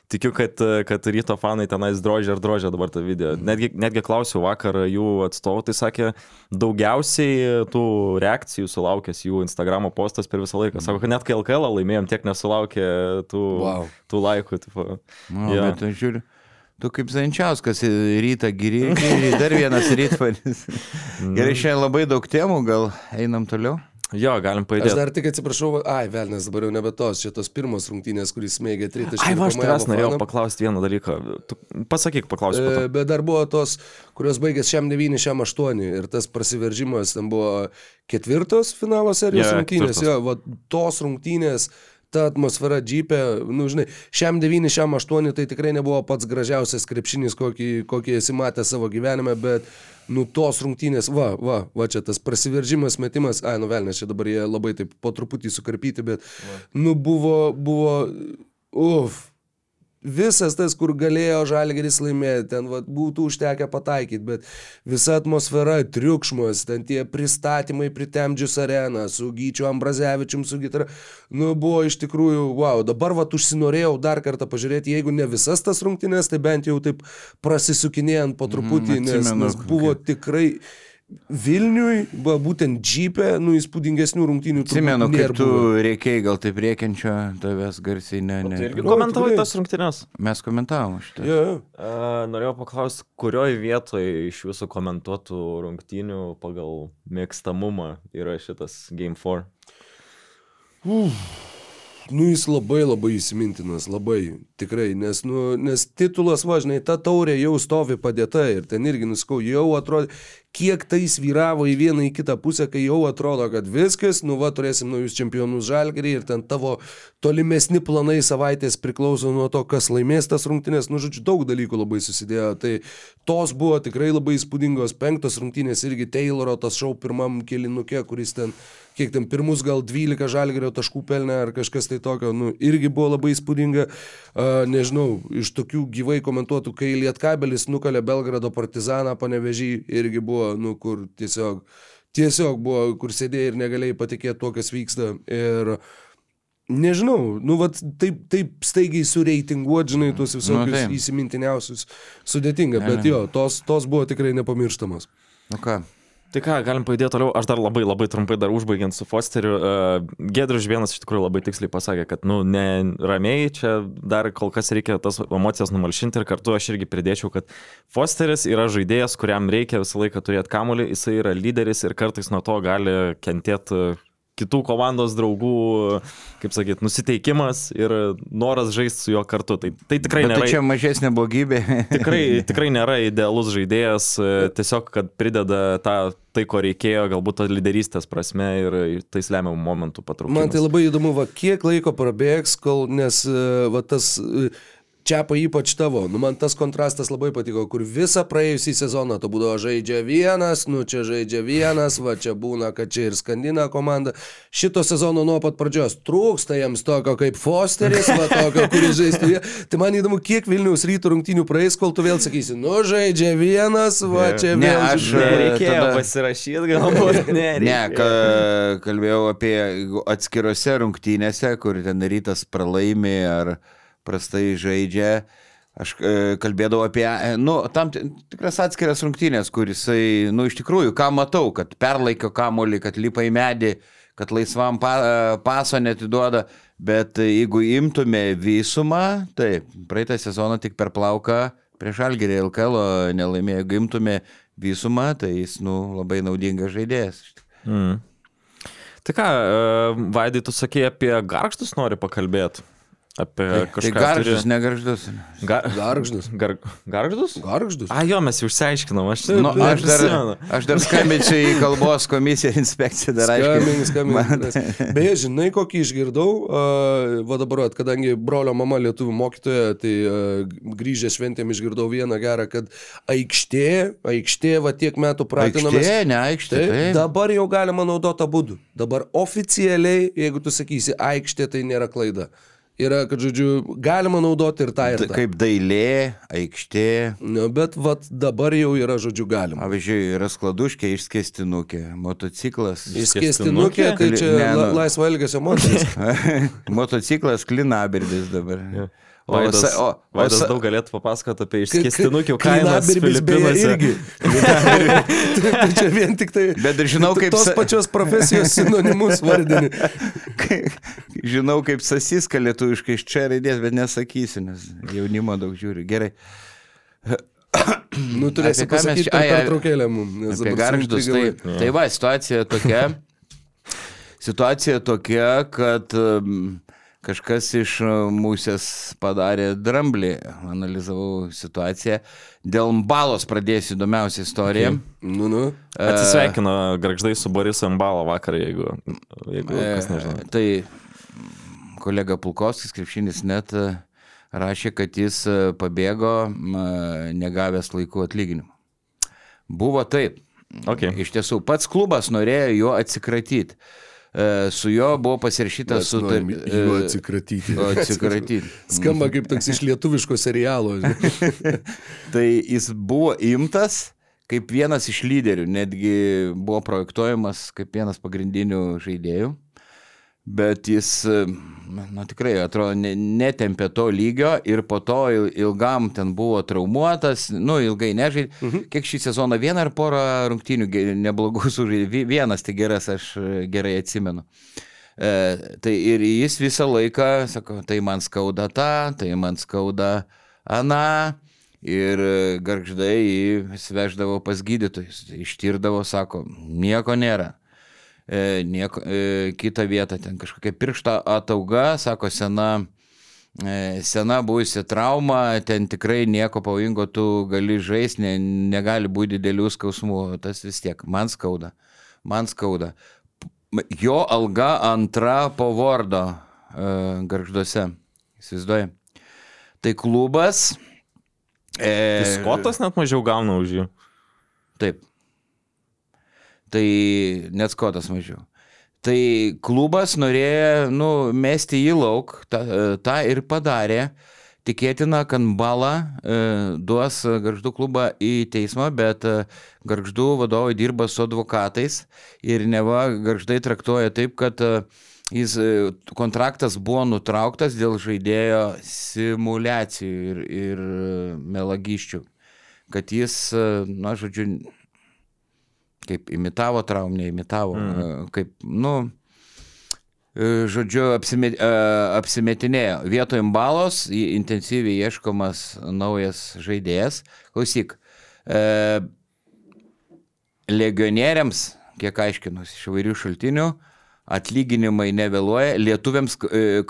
tikiu, kad, kad ryto fanai tenais drožia ar drožia dabar tą video. Netgi, netgi klausiau vakar jų atstovų, tai sakė, daugiausiai tų reakcijų sulaukęs jų Instagramo postas per visą laiką. Sako, kad net kai LKL laimėjom, tiek nesulaukė tų, Wow. tų laikų. Tipo. Nu, Jo. bet žiūriu. Tu kaip Zančiauskas į rytą giri, dar vienas rytvanis. *laughs* Gerai, šiandien labai daug temų, gal einam toliau. Jo, galim Aš pajudėti. dar tik atsiprašau, ai, velnės dabar jau nebe tos, šitos pirmos rungtynės, kuris smėgė tritaškį. Ai, va, aš tavęs norėjau paklausti vieną dalyką. Tu pasakyk, to. E, Bet dar buvo tos, kurios baigės šiam 9, šiam 8 ir tas prasiveržimas, ten buvo ketvirtos finalo serijos Jo, rungtynės, ketvirtos. jo, va, tos rungtynės, ta atmosfera džipė, nu žinai, šiam 9, šiam 8 tai tikrai nebuvo pats gražiausias krepšinis, kokį, kokį esi matęs savo gyvenime, bet nu tos rungtynės, va, va, va čia tas prasiveržimas, metimas, ai, nu velnės, čia dabar jie labai taip po truputį sukarpyti, bet nu buvo, buvo, uf, visas tas, kur galėjo žalgeris laimėti, ten vat, būtų užtekę pataikyti, bet visa atmosfera, triukšmas, ten tie pristatymai pritemdžius areną su Gyčiu Ambrazevičium, su gitara, nu buvo iš tikrųjų, wow, dabar vat užsinorėjau dar kartą pažiūrėti, jeigu ne visas tas rungtynės, tai bent jau taip prasisukinėjant po truputį, Mhm, nes, atsimenu, nes buvo tikrai Vilniui, va, būtent džipė, nu įspūdingesnių rungtynių. Atsimenu, kaip tu reikiai gal taip riekiančio, tavęs garsiai ne. Tai ne. irgi Nu, komentavai tas rungtynės. Mes komentavom šitą. Jo, jo. Uh, norėjau paklausti, kurioje vietoje iš jūsų komentuotų rungtynių pagal mėgstamumą yra šitas Game 4? Nu, jis labai labai įsimintinas, labai tikrai, nes, nu, nes titulas, važinai, ta taurė jau stovi padėta ir ten irgi nuskau, jau atrodo, kiek tai svyravo į vieną į kitą pusę, kai jau atrodo, kad viskas, nu va, turėsim naujus čempionus žalgerį ir ten tavo tolimesni planai savaitės priklauso nuo to, kas laimės tas rungtynės, nu, žodžiu, daug dalykų labai susidėjo, tai tos buvo tikrai labai įspūdingos, penktos rungtynės irgi Tayloro tas šau pirmam kilinukė, kuris ten kiek ten pirmus gal 12 žalgerio taškų pelnė ar kažkas tai tokio, nu, irgi buvo labai įspūdinga, uh, nežinau, iš tokių gyvai komentuotų, kai Lietkabelis nukalė Belgrado partizaną panevežį, irgi buvo, nu, kur tiesiog, tiesiog buvo, kur sėdėjai ir negalėjai patikėti tuo, kas vyksta. Ir Nežinau, nu, vat, taip, taip staigiai sureitinguoti, žinai, tuos visokius taip. nu, įsimintiniausius sudėtinga, bet jo, tos, tos buvo tikrai nepamirštamos. Nu ką, Tai ką, galim pajudėti toliau. Aš dar labai labai trumpai dar užbaigiant su Fosteriu. Uh, Gedrius vienas iš tikrųjų labai tiksliai pasakė, kad, nu, ne ramiai, čia dar kol kas reikia tas emocijas numalšinti ir kartu aš irgi pridėčiau, kad Fosteris yra žaidėjas, kuriam reikia visą laiką turėti kamuolį, jisai yra lyderis ir kartais nuo to gali kentėti kitų komandos draugų, kaip sakyt, nusiteikimas ir noras žaisti su juo kartu. Tai, tai tikrai bet nėra. tai čia mažesnė blogybė. Tikrai, *laughs* tikrai nėra idealus žaidėjas, e, tiesiog, kad prideda tą, tai, ko reikėjo, galbūt lyderystės prasme ir tais lemiamų momentų patraukimas. Man tai labai įdomu, va, kiek laiko prabėgs, kol, nes e, va, tas e, Čiapa ypač tavo, nu man tas kontrastas labai patiko, kur visą praėjusį sezoną tu būdavo žaidžia vienas, nu čia žaidžia vienas, va čia būna, kad čia ir skandina komanda. Šito sezono nuo pat pradžios trūksta jiems tokio kaip Fosteris, va tokio, kuris žaistų. Tai man įdomu, kiek Vilniaus ryto rungtinių praeis, kol tu vėl sakysi, nu žaidžia vienas, va Ne. čia Ne, vėl. aš- žaidžia- Nereikėjo tada- pasirašyti, galbūt. Ne, Ne, ka, kalbėjau apie atskirose rungtynėse, kur ten rytas pralaimi ar prastai žaidžia. Aš e, kalbėdavau apie, e, nu, tam ti- tikras atskiras rungtynės, kur jisai, nu, iš tikrųjų, ką matau, kad perlaikio kamolį, kad lipa į medį, kad laisvam pa, e, paso netiduoda, bet jeigu imtume visumą, taip, praeitą sezoną tik per plauką prieš Algerį LKL nelaimėjo, jeigu imtume visumą, tai jis, nu, labai naudingas žaidėjas. Mm. Tai ką, Vaidai, tu sakė apie garžtus nori pakalbėti? Apie Tai kažką. garždus, turi- negarždus. Ga... Gargždus. Gar... Garždus? Garždus. A, jo, mes jau išsiaiškinom, aš Nu, aš, dar, aš dar skambinsiu į kalbos komisiją ir inspekciją dar Skambink, aišku. skambink. Man- Beje, žinai, kokį išgirdau, uh, va dabar, kadangi brolio mama lietuvių mokytoja, tai uh, grįžę šventėm išgirdau vieną gerą, kad aikštė, aikštė, va tiek metų pratinomės. Aikštė, ne aikštė. Taip, Taip, dabar jau galima naudoti abu. Dabar oficialiai, jeigu tu sakysi aikštė, tai nėra klaida. Yra, kad, žodžiu, galima naudoti ir tą ir Tai tą. kaip dailė, aikštė. Nu, bet vat, dabar jau yra, žodžiu, galima. Pavyzdžiui, yra skladuškė išskėstinukė, motociklas. Išskėstinukė, tai čia Ne, nu. laisvo elgesio moteris. *laughs* Motociklas klinabirdis dabar. O Vaidas, o- o Vaidas sa- daug galėtų papasakoti apie išskėstinukių kainas Filipinuose. irgi. Tai- *laughs* tai Čia vien tik tai. Bet ir žinau, kaip Tos pačios profesijos sinonimus vardini. *laughs* Žinau, kaip sasiska lietuviškai iš čia raidės, bet nesakysiu, nes jaunimo daug žiūri. Gerai. Nu, turėsi pasakyti čia- per pertraukėlę mums. Apie garždus. Tai, tai va, situacija tokia. Situacija tokia, kad um, kažkas iš uh, musės padarė dramblį. Analizavau situaciją. Dėl balos pradėsiu įdomiausią istoriją. Nu, nu. Atsisveikino Grakždai su Borisu Ambalo vakar, jeigu, jeigu kas E, nežino. Tai mm, kolega Pulkovskis, krepšinis net e, rašė, kad jis e, pabėgo e, negavęs laikų atlyginimų. Buvo taip. Okay. Iš tiesų, pats klubas norėjo jo atsikratyti. E, Su juo buvo norim sutartis. Jų atsikratyti. Atsikratyti. *laughs* Skamba kaip toks iš lietuviško serialo. *laughs* Tai jis buvo imtas kaip vienas iš lyderių, netgi buvo projektuojamas kaip vienas pagrindinių žaidėjų. Bet jis, na tikrai, atrodo, ne- netempė to lygio ir po to il- ilgam ten buvo traumuotas, nu ilgai nežaidė. Mhm. Kiek šį sezoną vieną ar porą rungtynių neblogų sužaidė, Vi- vienas tai geras, aš e, gerai atsimenu. E, tai ir jis visą laiką, sako, tai man skauda tą, tai man skauda aną. Ir garždai jį sveždavo pas gydytojus, ištirdavo, sako, nieko nėra. E, nieko, e, kitą vietą ten kažkokia piršto atauga, sako, sena, e, sena buvusi trauma, ten tikrai nieko pavojingo tu gali žaisti, ne, negali būti didelių skausmų, tas vis tiek, man skauda, man skauda. Jo alga antra po vardo e, garžduose, įsivaizduoji. Tai klubas. E, Skotas net mažiau gauna už jų. Taip. Tai net skotas mažiau. Tai klubas norėjo, nu, mesti jį lauk, tą, tą ir padarė. Tikėtina, kad balą e, duos garždų klubą į teismą, bet e, garždų vadovai dirba su advokatais ir neva garždai traktuoja taip, kad e, jis e, kontraktas buvo nutrauktas dėl žaidėjo simulacijų ir, ir e, melagyščių. Kad jis, e, na, žodžiu, kaip imitavo traumą, neimitavo, mm. kaip, nu, e, žodžiu, apsimet, apsimetinėjo. Vietoj balos į- intensyviai ieškomas naujas žaidėjas. Klausyk, e, legionieriams, kiek aiškinus iš įvairių šaltinių, atlyginimai nevėluoja, lietuviams e,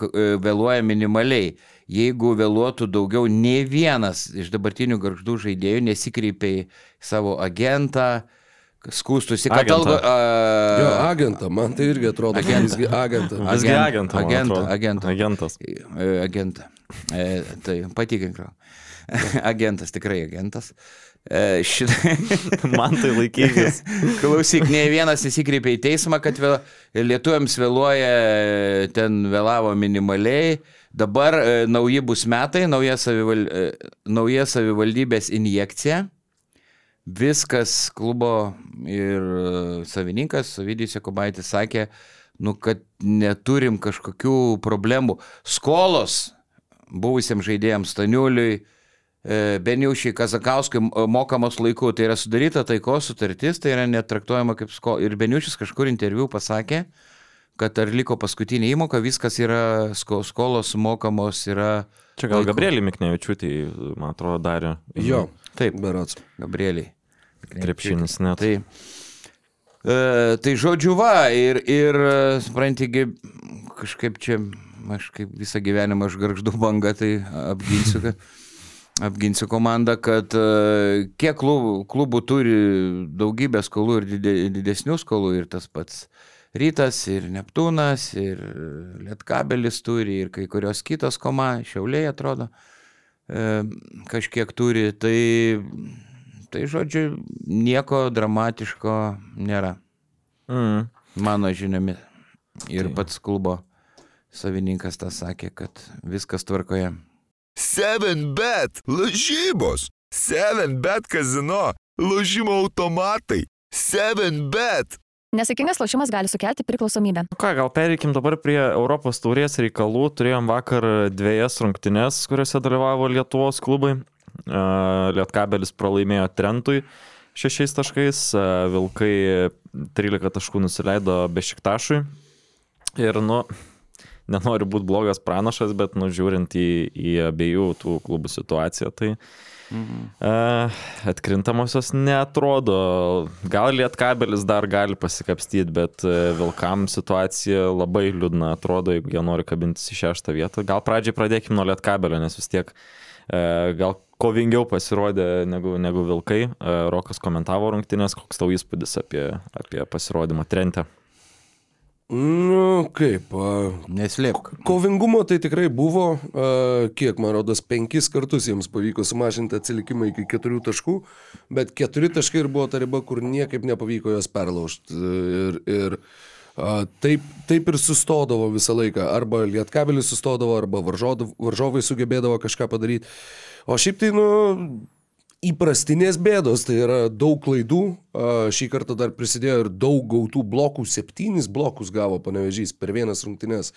vėluoja minimaliai. Jeigu vėluotų daugiau, nei vienas iš dabartinių garždų žaidėjų nesikreipia į savo agentą, skūstusi, kad Agentą. algo... a- Jo, agentą, man tai irgi atrodo. Agentą. Visgi agentą. Visgi Agent- agentą. agentą, agentą. Agentas. E, agentą. E, tai patikink, *laughs* agentas, tikrai agentas. E, šitą... *laughs* Man tai laikykis. *laughs* Klausyk, nei vienas nesikreipė į teismą, kad vėl, lietuviams vėluoja, e, ten vėlavo minimaliai. Dabar e, nauji bus metai, nauja, savival, e, nauja savivaldybės injekcija. Viskas klubo ir e, savininkas, Vidijus Jakubaitis sakė, nu, kad neturim kažkokių problemų. Skolos buvusiam žaidėjams Staniuliui, e, Beniušiai, Kazakauskui m- mokamos laiku. Tai yra sudaryta taikos sutartis, tai yra netraktuojama kaip skola. Ir Beniušis kažkur interviu pasakė, kad ar liko paskutinė įmoka, viskas yra, sko- skolos mokamos yra. Čia gal. Gabrielį Miknevičiūtį, man atrodo, darė. Jo, Taip, berots. Gabrieliai. Krepšinis net. Tai, e, tai žodžiu va, ir, ir e, supranti, gi, kažkaip čia, aš kaip visą gyvenimą aš garždu bangą, tai apginsiu, kad, *laughs* apginsiu komandą, kad e, kiek klubų, klubų turi daugybę skolų ir dide, didesnių skolų ir tas pats. Rytas ir Neptūnas, ir Lietkabelis turi, ir kai kurios kitos komandos, Šiauliai atrodo, e, kažkiek turi, tai Tai žodžiu, nieko dramatiško nėra, Mm. mano žiniomis. Ir Tai- pats klubo savininkas tą sakė, kad viskas tvarkoje. 7bet lažybos. 7bet kazino. Lošimo automatai. 7bet. Nesėkmingas lošimas gali sukelti priklausomybę. Nu ką, gal pereikim dabar prie Europos taurės reikalų. Turėjom vakar dviejas rungtynes, kuriuose dalyvavo Lietuvos klubai. Lietkabelis pralaimėjo Trentui šešiais taškais, Vilkai 13 taškų nusileido Bešiktašui. Ir, nu, nenoriu būti blogas pranašas, bet, nu, žiūrint į, į abiejų tų klubų situaciją, tai mhm. atkrintamosios netrodo. Gal Lietkabelis dar gali pasikapstyti, bet uh, Vilkam situacija labai liūdna atrodo, jeigu jie nori kabintis į šeštą vietą. Gal pradžiai pradėkime nuo Lietkabelio, nes vis tiek uh, gal kovingiau pasirodė negu, negu Vilkai. Uh, Rokas komentavo rungtynės, koks tau įspūdis apie, apie pasirodymą Trentę. Nu, kaip. Neslėpk. kovingumo tai tikrai buvo, kiek man rodos, penkis kartus jiems pavyko sumažinti atsilikimą iki keturių taškų, bet keturi taškai ir buvo ta riba, kur niekaip nepavyko jos perlaužti. Ir, ir taip, taip ir sustodavo visą laiką. Arba lietkabelis sustodavo, arba varžov, varžovai sugebėdavo kažką padaryti. O šiaip tai, nu, įprastinės bėdos, tai yra daug klaidų, šį kartą dar prisidėjo ir daug gautų blokų, septynis blokus gavo panevežys per vienas rungtynes.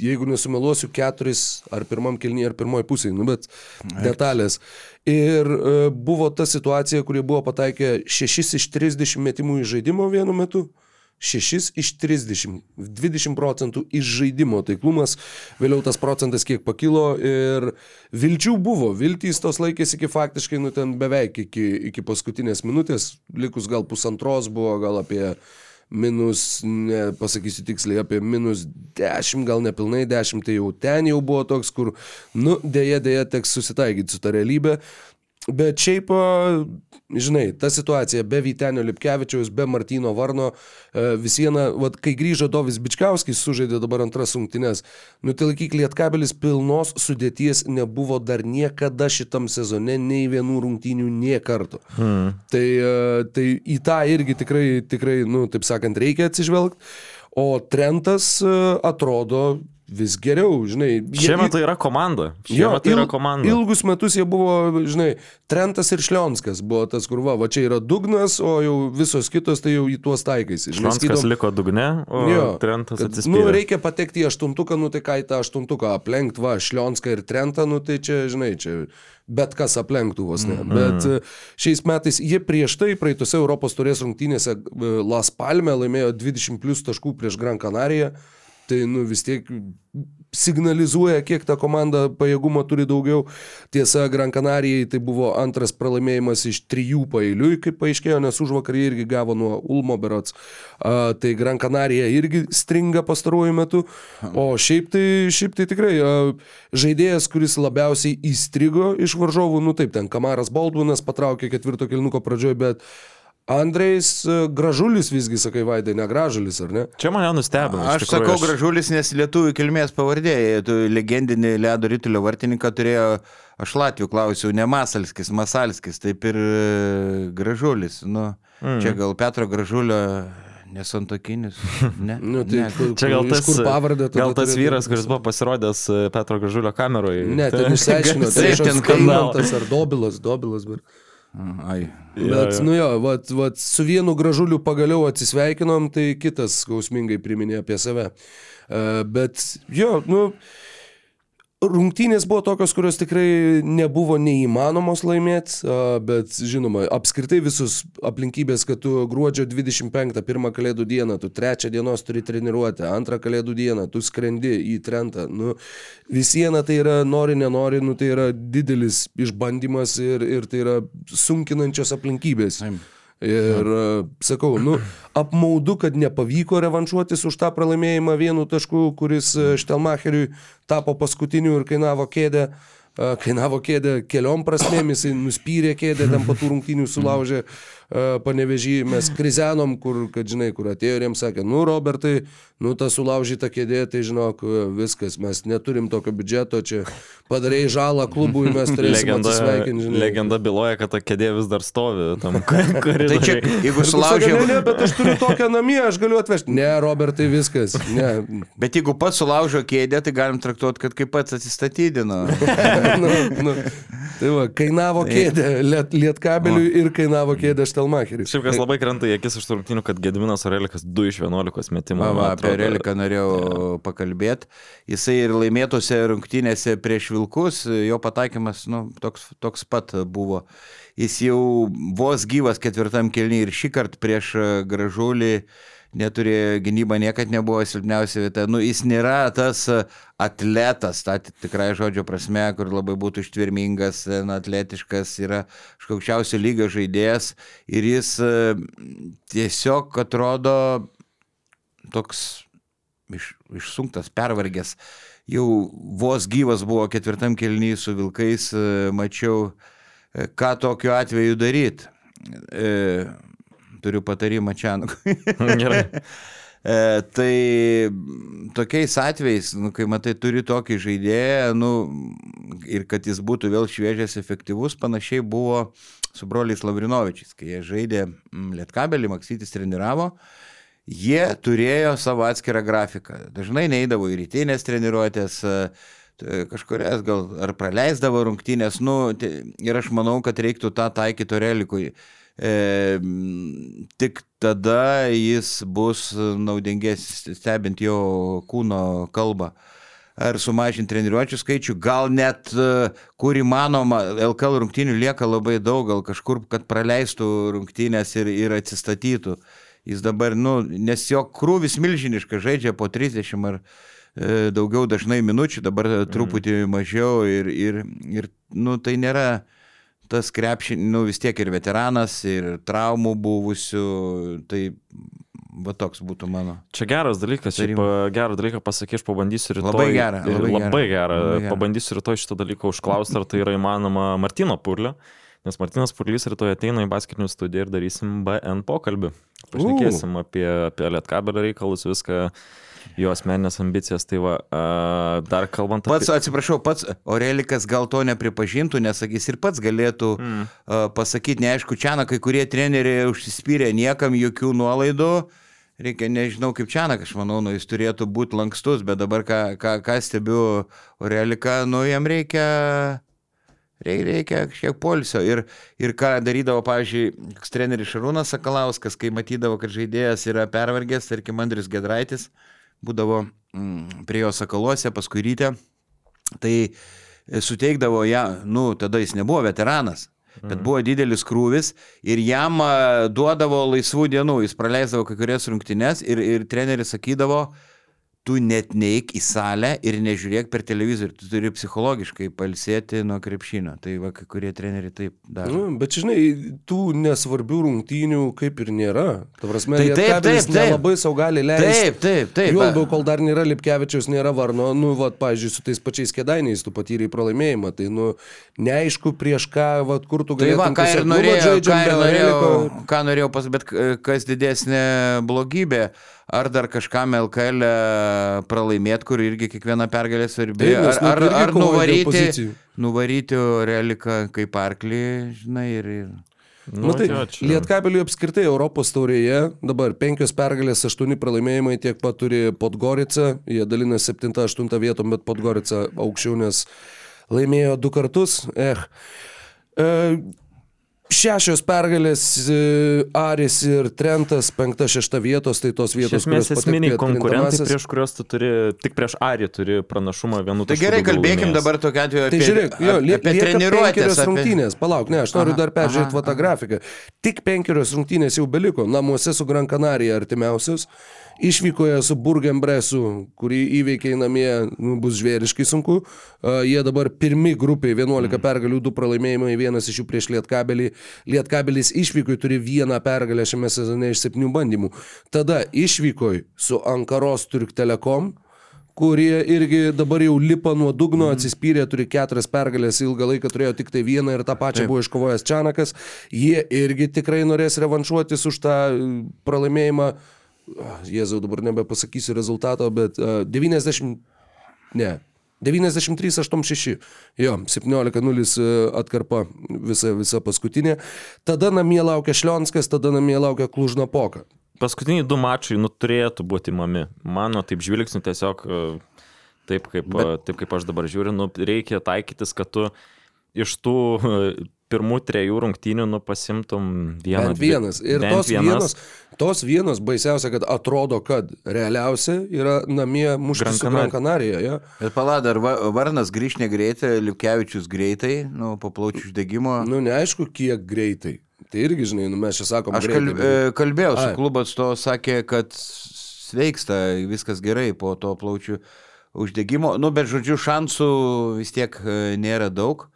Jeigu nesumeluosiu, keturis ar pirmam kilnyje, ar pirmoji pusėje, nu bet detalės. Ir buvo ta situacija, kurie buvo pataikę 6 iš 30 metimų į žaidimo vienu metu. 6 iš 30, 20 procentų iš žaidimo taiklumas, vėliau tas procentas kiek pakilo ir vilčių buvo, viltys tos laikėsi iki faktiškai, nu ten beveik iki, iki paskutinės minutės, likus gal pusantros buvo, gal apie minus, ne, pasakysiu tiksliai, apie minus 10, gal nepilnai 10, tai jau ten jau buvo toks, kur, nu, dėja, dėja, teks susitaikyti su ta realybė. Bet šiaip, žinai, ta situacija be Vytenio Lipkevičiaus, be Martino Varno, vis viena, vat, kai grįžo Dovis Bičkauskis, sužaidė dabar antras rungtynes, nu tai laikyk Lietkabelis pilnos sudėties nebuvo dar niekada šitam sezone, nei vienų rungtynių, nie kartų. Hmm. Tai, tai į tą irgi tikrai, tikrai, nu, taip sakant, reikia atsižvelgti. O Trentas atrodo vis geriau, žinai. Šiemet tai yra komanda. Šiemet tai yra komanda. Ilgus metus jie buvo, žinai, Trentas ir Šlionskas buvo tas, kur va, čia yra dugnas, o jau visos kitos tai jau į tuos taikaisi. Šlionskas liko dugne, o jo, Trentas atsispyrė. Nu, reikia patekti į aštuntuką, nu tai ką į tą aštuntuką aplenkti, va, Šlionską ir Trentą, nu tai čia, žinai, čia bet kas aplenktų vos ne. Mm -hmm. Bet šiais metais jie prieš tai, praeitose Europos turės rungtynėse Las Palme laimėjo 20 plus taškų prieš Gran Canariją tai nu, vis tiek signalizuoja, kiek ta komanda pajėgumo turi daugiau. Tiesa, Gran Canarijai tai buvo antras pralaimėjimas iš trijų pailiui, kaip paaiškėjo, nes už vakarį irgi gavo nuo Ulmo berots. A, tai Gran Canarija irgi stringa pastaruoju metu. O šiaip tai, šiaip tai tikrai a, žaidėjas, kuris labiausiai įstrigo iš varžovų, nu taip, ten Kamaras Baldvinas patraukė ketvirto kilnuko pradžioje, bet Andrejs e, Gražulis visgi, sakai, Vaidai, ne Gražulis, ar ne? Čia mane nustebino. Aš tikrųjų, sakau aš... Gražulis, nes lietuvių kilmės pavardė, legendinį ledo rytulio vartininką turėjo, aš Latvijų klausiau, ne Masalskis, Masalskis, taip ir e, Gražulis. Nu, mm. Čia gal Petro Gražulio nesantokinis. *laughs* Ne. nu, tai, ne. Kur, čia gal tas, pavardę, gal tas vyras, kuris buvo pasirodęs e, Petro Gražulio kameroje. Ne, ten *laughs* išsiaiškino, tai ten skandalas ar Dobilas, Dobilas. Bet... Ai. Bet, ja, ja. nu jo, vat, vat, su vienu gražuliu pagaliau atsisveikinom, tai kitas skausmingai priminė apie save. Uh, bet jo, nu, Rungtynės buvo tokios, kurios tikrai nebuvo neįmanomos laimėti, bet žinoma, apskritai visus aplinkybės, kad tu gruodžio 25, pirmą kalėdų dieną, tu trečią dienos turi treniruotę, antrą kalėdų dieną, tu skrendi į trentą. Nu, Visiena tai yra, nori, nenori, nu, tai yra didelis išbandymas ir, ir tai yra sunkinančios aplinkybės. Aim. Ir ja. sakau, nu, apmaudu, kad nepavyko revanšuotis už tą pralaimėjimą vienu tašku, kuris e, Štelmacheriui tapo paskutiniu ir kainavo kėdę. Kainavo kėdę keliom prasmėm, jisai nuspyrė kėdę, ten po tų rungtynių sulaužė panevežį, mes krizenom, kur, kad žinai, kur atėjo ir jiems sakė, nu, Robertai, nu, ta sulaužyta kėdė, tai žinok, viskas, mes neturim tokio biudžeto, čia padarėjai žalą klubui, mes *laughs* turėsime atsisveikinti. Žinai. Legenda byloja, kad ta kėdė vis dar stovi tam *laughs* koridoriuje. tai čia, jeigu sulaužė... Ne, ne, bet aš turiu tokią namie, aš galiu atvežti. Ne, Robertai, viskas. Ne. *laughs* Bet jeigu pats sulaužo kėdę, tai galim traktuoti, kad kaip pats atsistatydino. nu, nu, tai va, kainavo kėdė liet, lietkabeliui ir kainavo kėdė Štelmacheriui. Šiaip kas labai krenta į akis iš rungtynių, kad Gediminas Orelikas 2 iš 11 metimų. Va, va, apie. Reliką norėjau pakalbėti. Jisai ir laimėtose rungtynėse prieš Vilkus, jo pataikymas nu, toks, toks pat buvo. Jis jau vos gyvas ketvirtam kelniui ir šį kartą prieš gražulį neturėjo gynyba, niekad nebuvo silpniausia vieta. Nu, jis nėra tas atletas, ta tikrai žodžio prasme, kur labai būtų ištvermingas, e, na, atletiškas, yra kažkokiausio lygio žaidėjas ir jis e, tiesiog atrodo toks iš, išsunktas, pervargęs. Jau vos gyvas buvo ketvirtam kelnyje su vilkais, e, mačiau, e, ką tokiu atveju daryti. E, turiu patarimą Čianukui. *laughs* Gerai. E, tai tokiais atvejais, nu, kai matai, turi tokį žaidėją, nu, ir kad jis būtų vėl šviežias, efektyvus, panašiai buvo su broliais Lavrinovičiais, kai jie žaidė mm, Lietkabelį, Maksytis treniravo, jie turėjo savo atskirą grafiką. Dažnai neįdavo į rytinės treniruotės, e, kažkurias gal ar praleisdavo rungtynės, nu, ir aš manau, kad reiktų tą taikyti Orelikui. E, tik tada jis bus naudingesnis stebint jo kūno kalbą. Ar sumažinti treniruočių skaičių, gal net e, kur įmanoma, LKL rungtynių lieka labai daug, gal kažkur, kad praleistų rungtynės ir, ir atsistatytų. Jis dabar, nu, nes jo krūvis milžiniškas, žaidžia po 30 ar e, daugiau dažnai minučių, dabar mm. truputį mažiau ir, ir, ir, nu, tai nėra tas krepšin, nu vis tiek ir veteranas, ir traumų buvusių, tai va toks būtų mano. Čia geras dalykas, šiaip a, gerą dalyką pasakė, aš pabandysiu rytoj. Labai gerą, labai. Labai gerą. Labai gerą. Pabandysiu rytoj šitą dalyką užklausti, ar tai yra įmanoma Martino Purlio. Nes Martinas Purlys rytoj ateina į basketinių studiją ir darysim BN pokalbį. Pašnekėsim apie, apie Lietkabelio reikalus, viską, jo asmeninės ambicijas. Tai va, a, dar kalbant Pats, apie... atsiprašau, pats Orelikas gal to nepripažintų, nes sakys ir pats galėtų mm. uh, pasakyti, neaišku, čia na, kai kurie treneriai užsispyrė niekam jokių nuolaidų. Reikia, nežinau kaip čia, aš manau, nu, jis turėtų būti lankstus, bet dabar, ką, ką, ką stebiu Oreliką, nu, jam reikia, reikia, kažkiek polisio. Ir, ir ką darydavo, pavyzdžiui, treneris Šarūnas Sakalauskas, kai matydavo, kad žaidėjas yra pervargęs, tarkim, Andris Gedraitis, būdavo mm, prie jo sakaluose, paskui ryte, tai suteikdavo ją, nu, tada jis nebuvo veteranas. Bet buvo didelis krūvis ir jam duodavo laisvų dienų, jis praleisdavo kai kurias rungtynes ir, ir treneris sakydavo, tu net neik į salę ir nežiūrėk per televizorių, tu turi psichologiškai palsėti nuo krepšinio. Tai va, kai kurie treneriai taip daro. Nu, bet žinai, tų nesvarbių rungtynių kaip ir nėra. Ta prasme, Tai tai taip, taip, taip, nelabai savo gali leisti. Taip, taip, taip. Juo labiau, kol dar nėra Lipkevičiaus, nėra Varno, nu, va, pažiūrėjau, su tais pačiais kėdainiais tu patyrei pralaimėjimą, tai, nu, neaišku prieš ką, va, kur tu Tai galėtum va, ką ir norėjau, ką ir norėjau, ką norėjau pasakyti, bet kas didesnė blogybė, ar dar kažkam LKL pralaimėti, kur irgi kiekviena pergalė svarbi, Taip, ar, nu, ar, ar nuvaryti, nuvaryti reliką kaip arklį, žinai, ir... ir... Nu, tai jo, čia- Lietkabeliui apskritai Europos taurėje dabar penkios pergalės, aštuoni pralaimėjimai, tiek pat turi Podgorica, jie dalina 7-8 vietom, bet Podgorica aukščiau, nes laimėjo du kartus. Eh. E, Šešios pergalės e, Aris ir Trentas, penkta, šešta vietos, tai tos Iš vietos, esmės kurios esminiai konkurentai, prieš kuriuos tu turi, tik prieš Arį turi pranašumą vienu Tai tašku gerai, daugiau kalbėkim dabar tokia atveju Tai apie, žiūrėk, jo, lie, apie treniruotės. Apie... rungtynės. Palauk, ne, aš noriu Aha, dar peržiūrėti tą grafiką. Tik penkerios rungtynės jau beliko. Namuose su Gran Canaria artimiausios. Išvykoje su Burgenbresu, kurį įveikiai namie nu, bus žvėriškai sunku. Jie dabar pirmi grupiai, 11 mm. pergalių, 2 pralaimėjimai, vienas iš jų prieš Lietkabelį. Lietkabelis išvykoje turi vieną pergalę šiame sezone iš 7 bandymų. Tada išvykoje su Ankaros Turk Telekom kurie irgi dabar jau lipa nuo dugno, Mhm. atsispyrė, turi keturias pergalės, ilgą laiką turėjo tik tai vieną ir tą pačią buvo iškovojęs Čianakas. Jie irgi tikrai norės revanšuotis už tą e, pralaimėjimą. Jėzau, dabar nebepasakysiu rezultato, bet uh, 90... Ne. 93-86. Jo, 17-0 e, atkarpa visa, visa paskutinė. Tada namie laukia Šlionskas, tada namie laukia Klužnapoka. Paskutiniai du mačai, nu, turėtų būti mami. Mano taip žvilgsniu tiesiog e, taip kaip, Bet... taip kaip aš dabar žiūriu, nu, reikia taikytis, kad tu iš tų e, pirmų trejų rungtynių nu, pasimtum vieną. Bent vienas. Ir bent tos vienos, tos vienos baisiausia, kad atrodo, kad realiausia yra namie mušti su Gran Canarija. Ja? Bet palada, ar Va- Varnas grįž negreitai, Liukevičius greitai, nu, po plaučių uždegimo. Nu, neaišku, kiek greitai. Tai irgi, žinai, nu, mes čia sakom, Aš greitai, kalb, e, kalbėjau su klubo atstovu, sakė, kad sveiksta, viskas gerai po to plaučių uždegimo. Nu, bet žodžiu, šansų vis tiek e, nėra daug.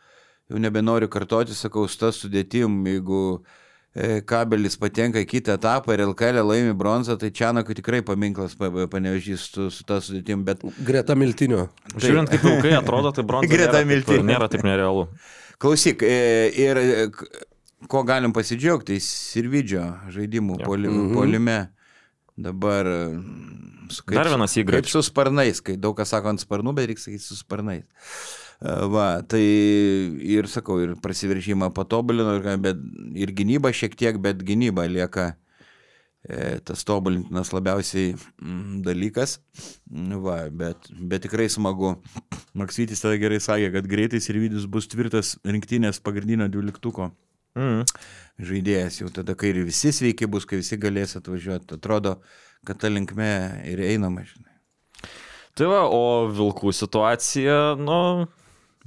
Jau nebenoriu kartoti, sakau, su ta sudėtim, jeigu e, kabelis patenka į kitą etapą ir LKL laimi bronzą, tai Čianakui tikrai paminklas pa- pa- panevežys su, su ta sudėtim, bet Greta Miltinio. Žiūrint, kaip ilgai atrodo, tai bronza *laughs* Greta nėra, taip, Miltinio. nėra taip nerealu. Klausyk, e, ir e, ko galim pasidžiaugti, Sirvidžio žaidimų Jo. poli, Mhm. polime. Dabar su, Dar vienas įgrač. Kaip su sparnais, kai daug kas sako ant sparnų, bet reikia sakyti su sparnais. E, Va, tai ir sakau, ir prasiveržimą patobulino, bet, ir gynyba šiek tiek, bet gynyba lieka e, tas tobulintinas labiausiai mm, dalykas. Va, bet, bet tikrai smagu. Maksytis tada gerai sakė, kad greitai ir vidus bus tvirtas rinktinės pagrindinio dvyliktuko Mm. žaidėjas. Jau tada, kai ir visi sveiki bus, kai visi galės atvažiuoti, atrodo, kad ta linkme ir einama, žinai. Tai va, o vilkų situacija, nu,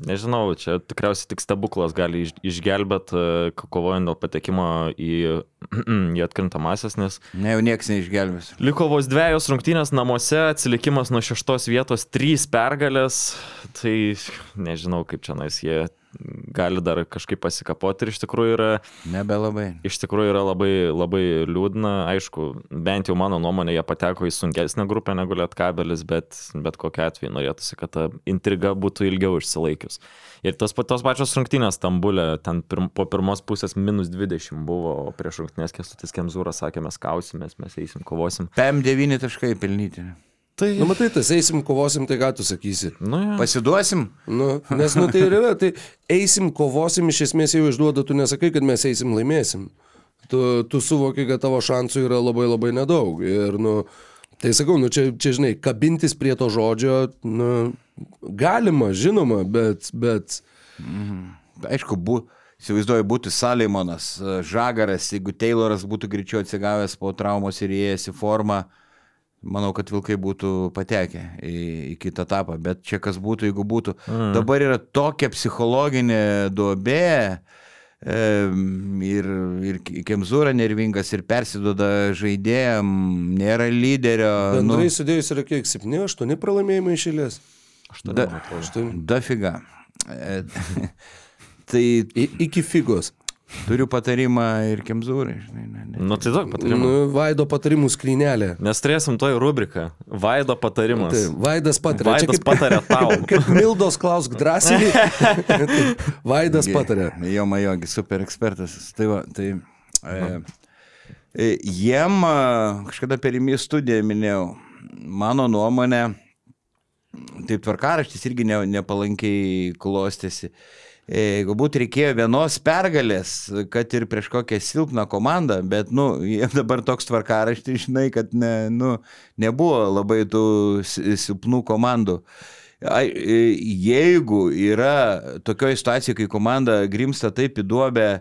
nežinau, čia tikriausiai tik stebuklas gali iš- išgelbėt, e, ko- kovojant dėl patekimo į, *clears throat* į atkrintamasis, nes Ne, jau nieks neišgelbės. liko vos dviejos rungtynės namuose, atsilikimas nuo šeštos vietos, trys pergalės, tai nežinau, kaip čia nais jie gali dar kažkaip pasikapoti ir iš tikrųjų yra Nebelabai. Iš tikrųjų yra labai, labai liūdna, aišku, bent jau mano nuomonė, jie pateko į sunkesnę grupę negu Lietkabelis, bet bet kokia atveju norėtųsi, kad ta intriga būtų ilgiau išsilaikius. Ir pat tos pačios rungtynės Stambulė, ten pirm, po pirmos pusės minus 20 buvo, o prieš rungtynės Kestutis Kemzūras sakė, mes kausimės, mes eisim, kovosim. PM9 taškai pelnyti. Tai, Nu, matai, tas eisim, kovosim, tai ką tu sakysi. nu, ja. Pasiduosim? Nu, nes, nu, tai ir yra, tai eisim, kovosim, iš esmės jau išduoda, tu nesakai, kad mes eisim, laimėsim. Tu, tu suvoki, kad tavo šansų yra labai labai nedaug. Ir, nu, tai sakau, nu, čia, čia, žinai, kabintis prie to žodžio, nu, galima, žinoma, bet, bet, Aišku, bu, įsivaizduoju, būtų Salimonas, e, Žagaras, jeigu Tayloras būtų greičiau atsigavęs po traumos ir įėjęs į formą, manau, kad vilkai būtų patekę į, į kitą etapą. Bet čia kas būtų, jeigu būtų. Mm. Dabar yra tokia psichologinė duobė. e, Ir, ir Kemzūra nervingas ir persiduoda žaidėjam, nėra lyderio. bendrai nu. sudėjus yra kiek, 7-8 pralaimėjimai išėlės. da, dafiga. E, *laughs* tai I- Iki figos. Turiu patarimą ir Kemzūrai. Žinai, ne, ne. nu tai daug patarimų. Nu, Vaido patarimų skrynelė. Mes turėsim toj rubriką. Vaido patarimas. Tai Vaidas patarė. Vaidas kaip- patarė tau. *laughs* Kaip Mildos klausk drąsiai. *laughs* Vaidas patarė. Jo majogi, super ekspertas. Tai va, tai... E, e, jiem a, kažkada per įmį studiją minėjau, mano nuomonė, taip tvarkaraštis irgi ne, nepalankiai klostėsi. E, Galbūt reikėjo vienos pergalės, kad ir prieš kokią silpną komandą, bet, nu, jiem *laughs* dabar toks tvarkaraštis, žinai, kad ne, nu, nebuvo labai tų si- silpnų komandų. Ai, e, Jeigu yra tokioje situacijoje, kai komanda grimsta taip į duobę,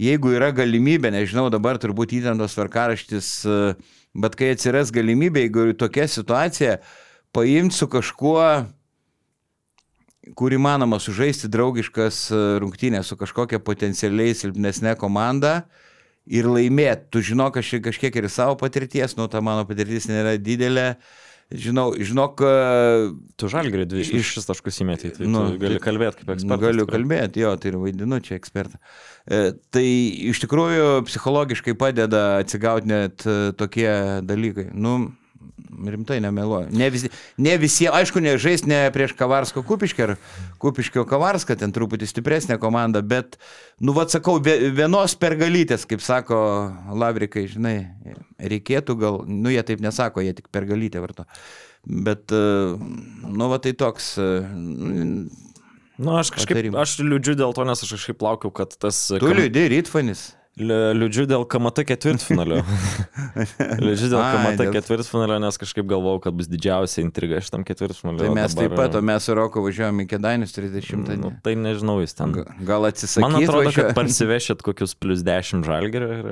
jeigu yra galimybė, nežinau, dabar turbūt įtentos tvarkaraštis, e, bet kai atsiras galimybė, jeigu tokia situacija, paimti su kažkuo, kur įmanoma sužaisti draugiškas e, rungtynės su kažkokia potencialiai silpnesnė komanda ir laimėti. Tu žinok, aš kažkiek ir savo patirties, nu ta mano patirtis nėra didelė. Žinau, žinok, e, Tu žalgirį 26 taškus įmetė, tai Nu, nu, gali tai- kalbėti kaip Nu, ekspertas. Galiu tikrai. kalbėti, jo, tai ir vaidinu čia ekspertą. E, tai iš tikrųjų psichologiškai padeda atsigauti net e, tokie dalykai. Nu, rimtai nemeluoju. Ne, visi, ne visiems, aišku, nežais ne prieš Kavarsko Kupiškį ar Kupiškio Kavarską, ten truputį stipresnė komanda, bet, nu, vad sakau, vie- vienos pergalytės, kaip sako Lavrikai, žinai, reikėtų gal, nu, jie taip nesako, jie tik pergalytę varto. Bet, e, nu, va tai toks, e, Nu, aš kažkaip, Patarimų. aš liūdžiu dėl to, nes aš kažkaip laukiu, kad tas... Tu liūdė, Rytfanis. Li- Liūdžiu dėl KMT ketvirtfinalio. *laughs* Liūdžiu dėl KMT ketvirtfinalio, nes kažkaip galvojau, kad bus didžiausia intriga šitam ketvirtfinaliu. Tai mes dabar, taip pat, o mes su Roku važiuojame į Kedainius 30. Nu, tai nežinau, jis ten. Ga- Gal atsisakys? Man atrodo, kad važiuot? parsivešit kokius plus 10 žalgerio ir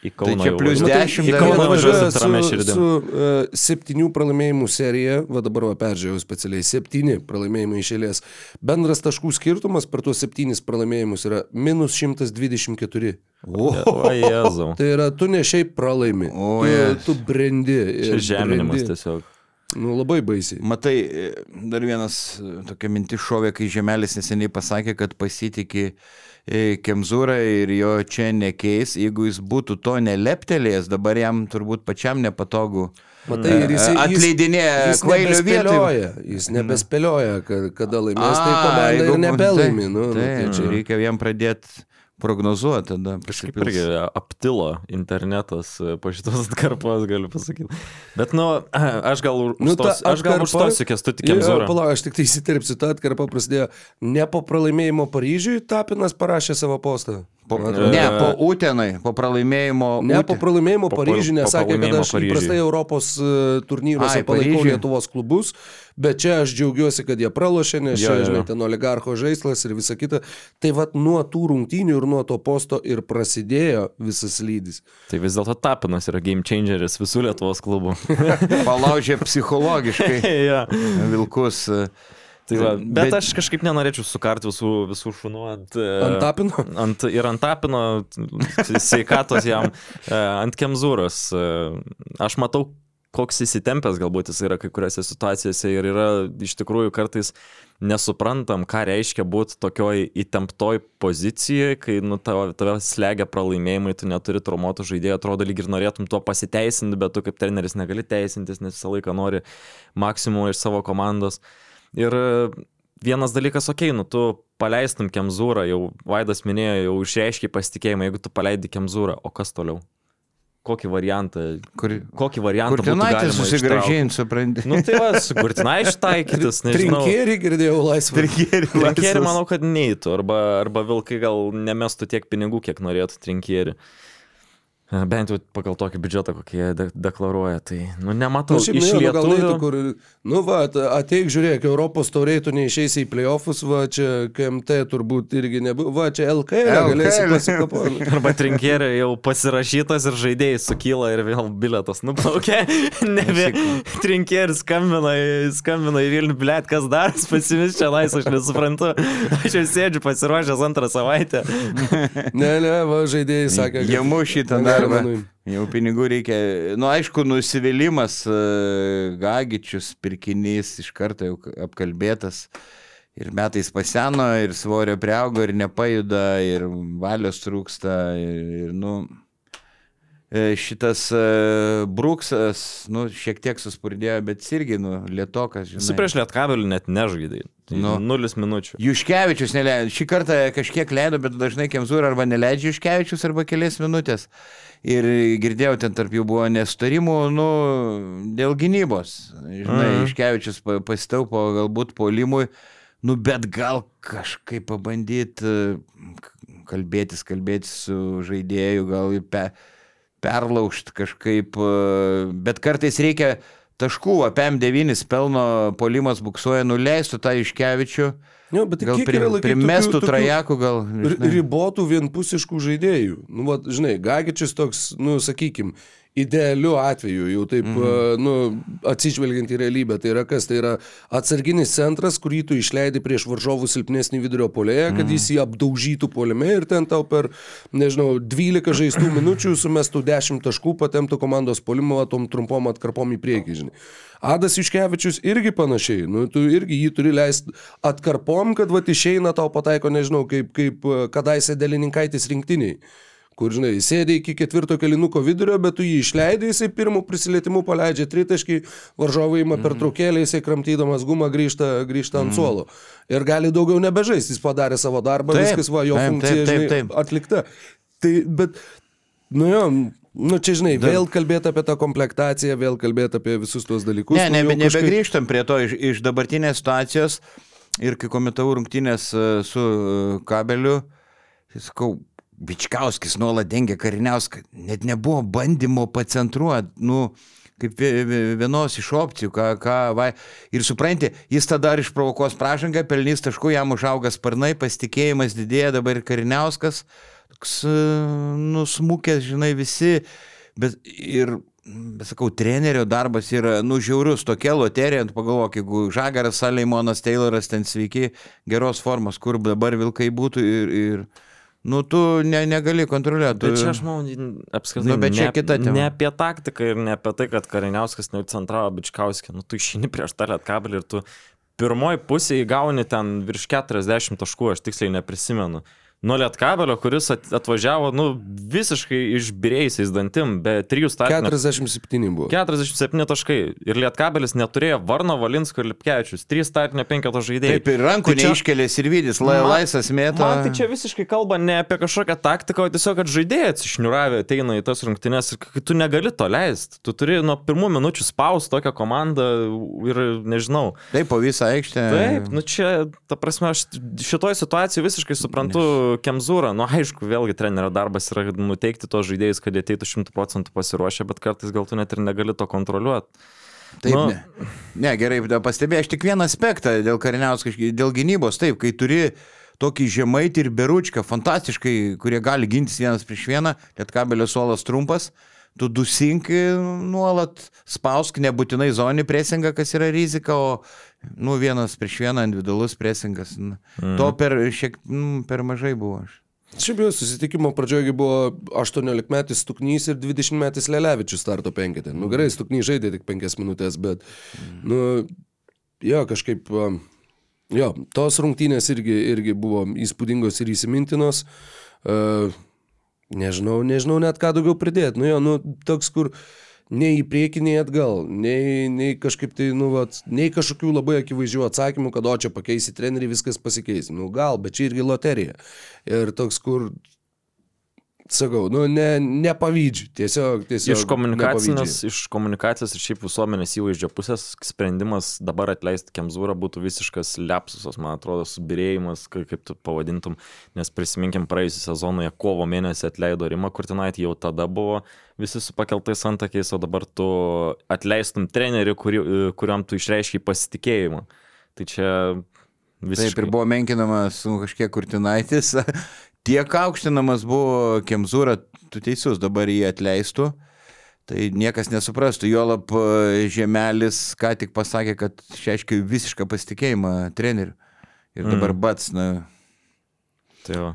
į Kauną. čia jau plius važiuosit. 10 Į dar Kauną su, ramia širdim. su uh, septynių pralaimėjimų serija, va dabar va peržiūrėjau specialiai, septyni pralaimėjimai iš eilės. Bendras taškų skirtumas per tuos septynis pralaimėjimus yra minus 124. O, Jėzau. Tai yra, tu ne šiaip pralaimi, O, tu, Jėzus. tu brendi. Čia žeminimas brendi. tiesiog. Nu, labai baisiai. Matai, e, dar vienas e, tokia mintis šovė, kai Žemelis neseniai pasakė, kad pasitikė Kemzūrą ir jo čia nekeis. Jeigu jis būtų to neleptelėjęs, dabar jam turbūt pačiam nepatogu. Matai, ir jis E, atleidinėja jis kvailio vietoj. nebespėlioja, jis nebespėlioja, kad, kada laimės, tai A, komanda jeigu- ir nebelaimi. Tai, Nu, nu, tai, tai čia reikia jam pradėti prognozuoti tada. Kažkaip irgi aptilo internetas e, po šitos atkarpos, galiu pasakyti. Bet, nu, aš gal, Nu, ta užstos, aš gal užstosiu kestutį Jo, Kemzūrą. Palauk, aš tik tai įsiterpsiu, ta atkarpa prasidėjo ne po pralaimėjimo Paryžiui, Tapinas parašė savo postą. Po, ne, po Utenai, po pralaimėjimo. Ne Ute- po pralaimėjimo Po- po- Paryžiui, po nesakė, kad aš įprastai Europos e, turnyruose Ai, palaikau Paryžiuj. Lietuvos klubus, bet čia aš džiaugiuosi, kad jie pralošė, nes čia, žinai, ten oligarcho žaislas ir visa kita. Tai vad nuo tų rungtynių ir nuo to posto ir prasidėjo visas lydis. Tai vis dėlto Tapinas yra game changeris visų Lietuvos klubų. *laughs* Palaužė psichologiškai *laughs* ja. vilkus. e, tai va, bet, Bet- aš kažkaip nenorėčiau sukarti visų, visų šunų ant, e, Ant Tapino? ant, ir ant Tapino, sveikatos jam, e, ant Kemzūros. E, Aš matau, koks įsitempęs galbūt jis yra kai kuriuose situacijose ir yra iš tikrųjų kartais nesuprantam, ką reiškia būti tokioj įtemptoj pozicijoje, kai nu, tave, tave slegia pralaimėjimai, tu neturi traumuotų žaidėjų, atrodo lyg ir norėtum tuo pasiteisinti, bet tu kaip treneris negali teisintis, nes visą laiką nori maksimumą iš savo komandos. Ir e, vienas dalykas, okei, okay, nu tu paleistum Kemzūrą, jau Vaidas minėjo, jau išreiškiai pasitikėjimą, jeigu tu paleidi Kemzūrą, o kas toliau? Kokį variantą? Kur, Kokį variantą? kur būtų tenai galima susigražinti, supranti. Nu tai va, su Kurtinaičiu taikytis, nežinau. Trinkėrį girdėjau laisvą. Trinkierį manau, kad neįtų, arba, arba vilkai gal nemestų tiek pinigų, kiek norėtų trinkierį. Bent jau pagal tokį biudžetą, kokį jie de deklaruoja. Tai, nu, nematau, Nu, šiaip iš ne, nu, gal lietuvių. eitų, kur, nu va, at- ateik žiūrėk, Europos tauriai tu neišeisi į playoffus, va čia KMT turbūt irgi nebuvo, va čia LKL, LKL. galėsi pasikapoti. *laughs* Arba trinkierė jau pasirašytas ir žaidėjai sukyla ir vėl biletas nuplaukė. *laughs* Nebe. Trinkieris skambina, į- skambina į Vilnių, blėt, kas dar, pasimis čia lais, aš nesuprantu. Aš jau sėdžiu pasiruošęs antrą savaitę. Ne, ne, va žaidėjai sakė, Jie mušį tą nuimt. Jau pinigų reikia. Nu, aišku, nusivylimas, e, gagičius, pirkinys iš karto jau apkalbėtas. Ir metais paseno, ir svorio priaugo, ir nepajuda, ir valios trūksta. Ir, ir nu, šitas e, Bruksas, nu, šiek tiek suspurdėjo, bet irgi, nu, lietokas, žinai. Su prieš lietkabelį net nežaidai. Nu. Nulis minučių. Juškevičius neleido. Šį kartą kažkiek leido, bet dažnai Kemzūra arba neleidžia Juškevičius arba kelias minutės. Ir girdėjau, ten tarp jų buvo nesutarimų, nu, dėl gynybos. Žinai, Mhm. Juškevičius pa- pasitaupo galbūt polimui, nu, bet gal kažkaip pabandyti kalbėtis, kalbėtis su žaidėju, gal ir pe, perlaužti kažkaip, e, bet kartais reikia taškų, apie M9 pelno polimas buksuoja, nuleistų tą iškevičių, Jo, bet tai gal pri, primestų tokių- trajakų, gal. Žinai. ribotų vienpusiškų žaidėjų. Nu, va, žinai, Gagičius toks, nu, sakykim, idealiu atveju, jau taip, Mhm. nu, atsižvelgiant į realybę, tai yra kas, tai yra atsarginis centras, kurį tu išleidi prieš varžovų silpnesnį vidurio polėje, kad Mhm. jis jį apdaužytų polime ir ten tau per, nežinau, 12 žaistų *clears throat* minučių sumestų 10 taškų, patemtų komandos polimą tom trumpom atkarpom į priekį, žinai. Adas Iškevičius irgi panašiai, nu, tu irgi jį turi leisti atkarpom, kad va išeina tau pataiko, nežinau, kaip, kaip kadaise Delininkaitis rinktiniai. Kur, žinai, sėdė iki ketvirto kelinuko vidurio, bet tu jį išleidai, jisai pirmų prisilietimu paleidžia tritaškį, varžovai ima per traukėlį, jisai kramtydamas gumą grįžta, grįžta ant suolo. Ir gali daugiau nebežaisti, jis padarė savo darbą, Taip, viskas va, jo taip, funkcija taip, taip, žinai, taip. atlikta. Tai, bet, nu jo, nu čia žinai, vėl kalbėti apie tą komplektaciją, vėl kalbėti apie visus tuos dalykus. Ne, nu, jau kažkaip- nebegrįžtam prie to iš, iš dabartinės situacijos ir kai komentavau rungtynės e, su e, kabeliu, tai sakau, Bičkauskis nuolat dengia Kariniauską, net nebuvo bandymo pacentruoti, nu, kaip vie- vie- vienos iš opcijų, ką, ką, va, ir supranti, jis tada ar išprovokuos pražangą, pelnys taškų, jam užauga sparnai, pasitikėjimas didėja, dabar ir Kariniauskas, toks e, nusmukęs, žinai, visi, bet ir, bet sakau, trenerio darbas yra, nu, žiaurus, tokia loterija, pagalvok, jeigu Žagaras, Saleimonas, Tayloras ten sveiki, geros formos, kur dabar vilkai būtų ir, ir nu, tu ne, negali kontroliuoti. Bet čia aš manau, apskritai, Nu, bet čia ne, kita tema. ne apie taktiką ir ne apie tai, kad Kariniauskas neucentravo Bičkauskį. Nu, tu išeini prieš tą lietkabelį ir tu pirmoji pusė įgauni ten virš 40 taškų, aš tiksliai neprisimenu. Nuo lietkabelio, kuris at- atvažiavo, nu, visiškai išbirėjusiais dantim, be trijų startinių. 47 buvo. 47 taškai. Ir Lietkabelis neturėjo Varno, Valinsko ir Lipkevičius. 3 startinio penketo žaidėjai. Taip, ir rankų Tai čia- neiškelė ir vidis, la, Man- laisvas mėto. Man tai čia visiškai kalba ne apie kažkokią taktiką, o tiesiog, kad žaidėjai atsišniuravę ateina į tas rungtynes ir tu negali to leisti. Tu turi nuo pirmų minučių spausti tokią komandą ir nežinau. Taip, po visą aikštę. Taip, nu čia, ta prasme, aš šitoj situacijai visiškai suprantu Kemzūrą. Nu, aišku, vėlgi trenerio darbas yra nuteikti tos žaidėjus, kad jie ateitų šimtų procentų pasiruošę, bet kartais gal tu net ir negali to kontroliuoti. Taip, Nu. ne. ne, gerai, pastebėjau aš tik vieną aspektą dėl kariniauskos, dėl gynybos. Taip, kai turi tokį žemaitį ir beručką, fantastiškai, kurie gali gintis vienas prieš vieną, net kabelio suolas trumpas, tu dusink nuolat, spausk nebūtinai zoninį presingą, kas yra rizika, o nu, vienas prieš vieną individualus presingas. Mm. To per, šiek, mm, per mažai buvo. Aš. Šiaip jau susitikimo pradžioje buvo 18 metais Stuknys ir 20 metais Lelevičius starto penketė. Nu gerai, Stuknys žaidė tik 5 minutės, bet, nu, jo, kažkaip, um, jo, tos rungtynės irgi, irgi buvo įspūdingos ir įsimintinos. Uh, nežinau, nežinau net ką daugiau pridėti. Nu jo, nu, toks, kur nei į priekį, nei atgal, nei, nei kažkaip tai, nu, vat, nei kažkokių labai akivaizdžių atsakymų, kad o čia pakeisi trenerį, viskas pasikeis. Nu, gal, bet čia irgi loterija. Ir toks, kur, sakau, nu, ne, nepavydžiu, tiesiog, tiesiog. Iš komunikacinės, iš komunikacijos ir šiaip visuomenės įvaizdžio pusės sprendimas dabar atleisti Kemzūrą būtų visiškas lepsusas, man atrodo, subirėjimas, kaip, kaip tu pavadintum, nes prisiminkim praėjusią sezoną, jie kovo mėnesį atleido Rimą Kurtinaitį, jau tada buvo visi su pakeltais antakiais, o dabar tu atleistum trenerių, kuri, kuriam tu išreiškiai pasitikėjimą. Tai čia visiškai. Taip ir buvo menkinamas nu, kažkiek kurtinaitis. *laughs* Tiek aukštinamas buvo Kemzūra, tu teisus, dabar jį atleistų. Tai niekas nesuprastų. Juolap e, Žemelis ką tik pasakė, kad išreiškia visišką pasitikėjimą treneriu. Ir dabar mm. bats, na, Tai va.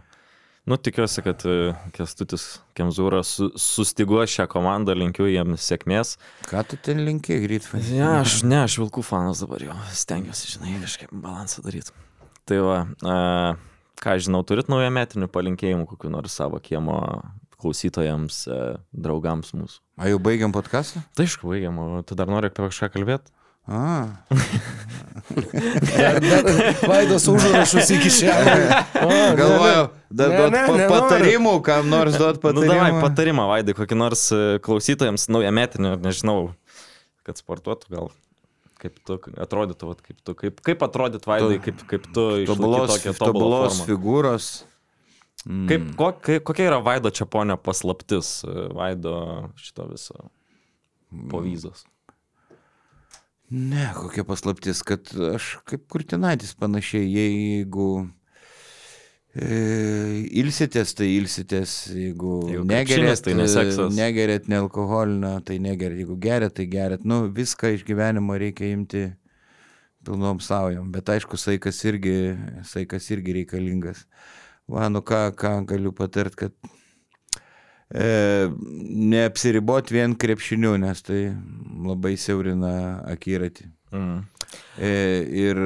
Nu, tikiuosi, kad e, Kestutis Kemzūra su, sustigo šią komandą, linkiu jiems sėkmės. ką tu ten linkiai, Grytfai? Ja, aš ne, aš vilkų fanas dabar jau stengiuosi, žinai, kažkaip balansą daryti. Tai va, e, ką žinau, turit naują metinių palinkėjimų, kokiu nors savo kiemo klausytojams, e, draugams mūsų. A jau baigiam podcastą? Tai aišku, baigiam, o tu dar nori apie kažką kalbėti? A, *laughs* Vaidos užrašus iki šiandien. *laughs* galvojau, dar Ne, duot ne, nenoriu. patarimų, kam nors duot Nu, patarimų. davai, patarimą, Vaidai, kokį nors e, klausytojams naują metinį, nežinau, kad sportuotų gal. Kaip tu atrodytų, vat, kaip, tu, kaip, kaip atrodyt Vaidai, kaip, kaip tu išlaikyt Tobulos, tobulos figūros. Kaip, ko, kai, kokia yra Vaido Čiaponio paslaptis, e, Vaido šito viso povyzos? Ne, kokia paslaptis, kad aš kaip kurtinaitis panašiai, jeigu ilsitės, tai ilsitės, jeigu, Jeigu negerėt, tai ne seksas. negerėt nealkoholinio, tai negerėt, jeigu gerėt, tai gerėt, nu viską iš gyvenimo reikia imti pilnom saujom, bet aišku, saikas irgi, saikas irgi reikalingas. Va, nu ką, ką galiu patart, kad e, neapsiribot vien krepšiniu, nes tai labai siaurina akiratį. Mm. E, ir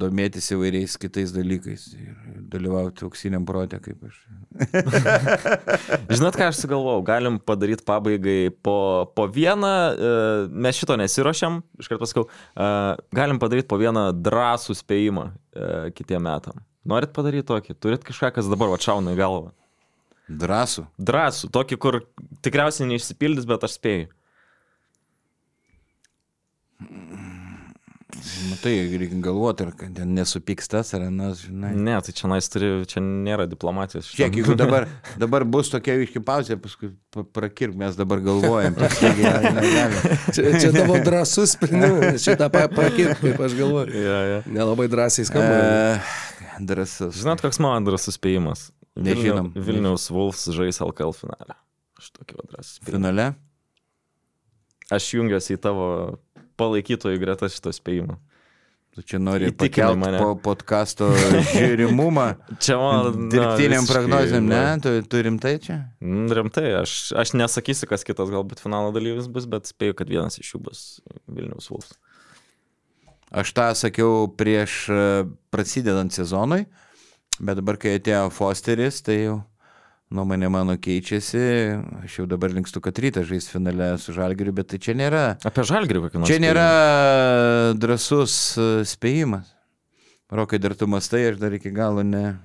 domėtis įvairiais kitais dalykais. Ir dalyvauti auksiniam protė, kaip aš. *laughs* Žinot, ką aš sugalvojau, galim padaryti pabaigai po, po vieną, e, mes šito nesiuošiam, iškart pasakau, e, galim padaryti po vieną drąsų spėjimą kitiem metam. Norit padaryti tokį, turit kažką, kas dabar atšauna į galvą. Drąsų. Drąsų, tokį, kur tikriausiai neišsipildys, bet aš spėju. Matai, reikia galvoti, ar kad ten nesupyks tas ar anas, žinai. Ne, tai čia nais turi, čia nėra diplomatijos. Kiek, jeigu dabar, *laughs* dabar bus tokia iški pauzė, paskui pa- prakirk, mes dabar galvojam. negalim. *laughs* Čia, čia tavo drąsus sprendimas, šitą pakirp, kaip aš galvoju. Ja, ja. Nelabai drąsiai skamba. E, Drąsus. Žinot, koks man drąsus spėjimas? Nežinom. Vilniau- Vilniaus Wolfs žais LKL finale. Aš tokį drąsų spėjimą. Finale? Aš jungiuosi į tavo palaikytojų gretas šito spėjimo. Tu čia nori Įtikinai pakelti mane. po podkasto žiūrimumą. *laughs* Čia man... Dirbtiniam prognozėm, ne? Tu, tu rimtai čia? mm, Rimtai, aš, aš nesakysiu, kas kitas galbūt finalo dalyvis bus, bet spėju, kad vienas iš jų bus Vilniaus Wolfs. Aš tą sakiau prieš e, prasidedant sezonui, bet dabar, kai atėjo Fosteris, tai jau nuomonė mano keičiasi. Aš jau dabar linkstu, kad rytas žais finale su Žalgiriu, bet tai čia nėra. Apie Žalgirį kokį nors. Čia nėra drasus e, spėjimas. Rokai, dar tu mastai, aš dar iki galo ne.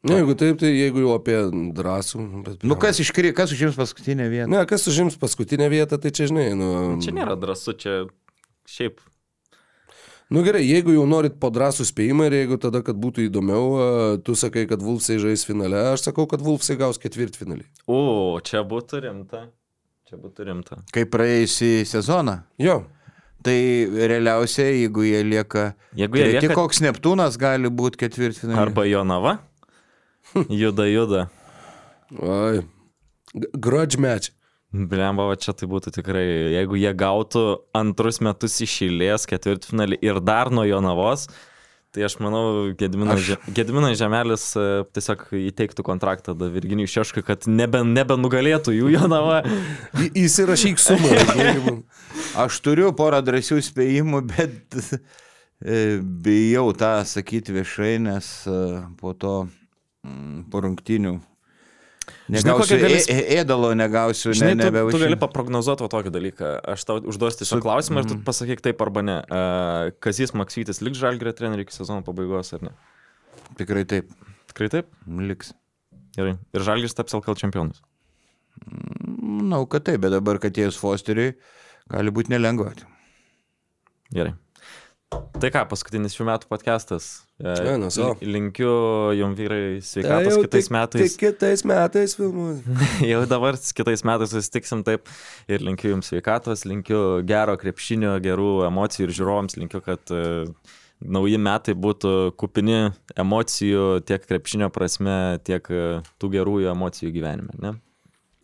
Na, jeigu taip, tai jeigu jau apie drąsų. Bet, Nu kas, iškri, kas užims paskutinę vietą? Ne, kas užims paskutinę vietą, tai čia žinai, nu... Čia nėra drąsu, čia šiaip. Nu gerai, jeigu jau norit po drąsų spėjimą ir jeigu tada, kad būtų įdomiau, tu sakai, kad Vulfsai žais finale, aš sakau, kad Vulfsai gaus ketvirtfinalį. O, čia būtų rimta. Čia būtų rimta. Kaip praėjusį sezoną. Jo, Tai realiausiai, jeigu jie lieka... Jeigu jie lieka- koks Neptūnas gali būti ketvirtfinalį. Arba Jonava. *laughs* Juda, juda. oi. Grudge match. Blemba, va čia tai būtų tikrai, jeigu jie gautų antrus metus iš eilės ketvirtfinalį ir dar nuo Jonavos, tai aš manau, Gediminas, Aš-. Gediminas Žemelis e, tiesiog įteiktų kontraktą da Virginijui Šeškui, kad nebe, nebenugalėtų jų Jonava. Į- Įsirašyk sumą. *laughs* Aš turiu porą drąsių spėjimų, bet e, bijau tą sakyti viešai, nes e, po to mm, po rungtinių negausiu kokią gali gali... sp- ėdalo, negausiu, Žinai, ne, tu, tu gali paprognozuoti tokį dalyką. Aš tau užduosiu tiesiog Su- klausimą ir tu Mhm. pasakyk taip arba ne. Uh, Kazis Maksytis liks žalgrė trenerių iki sezono pabaigos ar ne? Tikrai taip, Tikrai taip? liks. Gerai. Ir žalgris taps LKL čempionus. Manau, kad taip, bet dabar, kad atėjus Fosteriui, gali būti nelengva. Gerai. Tai ką, paskutinis šių metų podcastas. E, Vienas, o. li- Linkiu jums vyrai sveikatos kitais metais. Tik kitais metais filmuos. *laughs* Jau dabar kitais metais susitiksim taip ir linkiu jums sveikatos, linkiu gero krepšinio, gerų emocijų ir žiūrovams, linkiu, kad e, nauji metai būtų kupini emocijų tiek krepšinio prasme, tiek e, tų gerųjų emocijų gyvenime. Ne?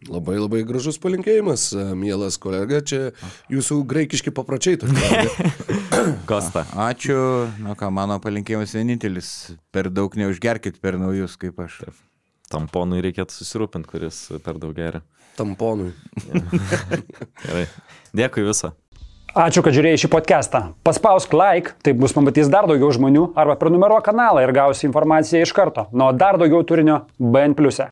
Labai labai gražus palinkėjimas, a, mielas kolega, čia jūsų graikiški papročiai tokie. *laughs* Kosta. Ačiū, na ką, mano palinkėjimas vienintelis, per daug neužgerkit per naujus kaip aš. Tamponui reikėtų susirūpinti, kuris per daug geria. Tamponui. *laughs* Gerai. Dėkui viso. Ačiū, kad žiūrėjai šį podcastą. Paspausk like, taip bus pamatys dar daugiau žmonių, arba prenumeruok kanalą ir gausi informaciją iš karto. Nuo dar daugiau turinio BN ⁇. e.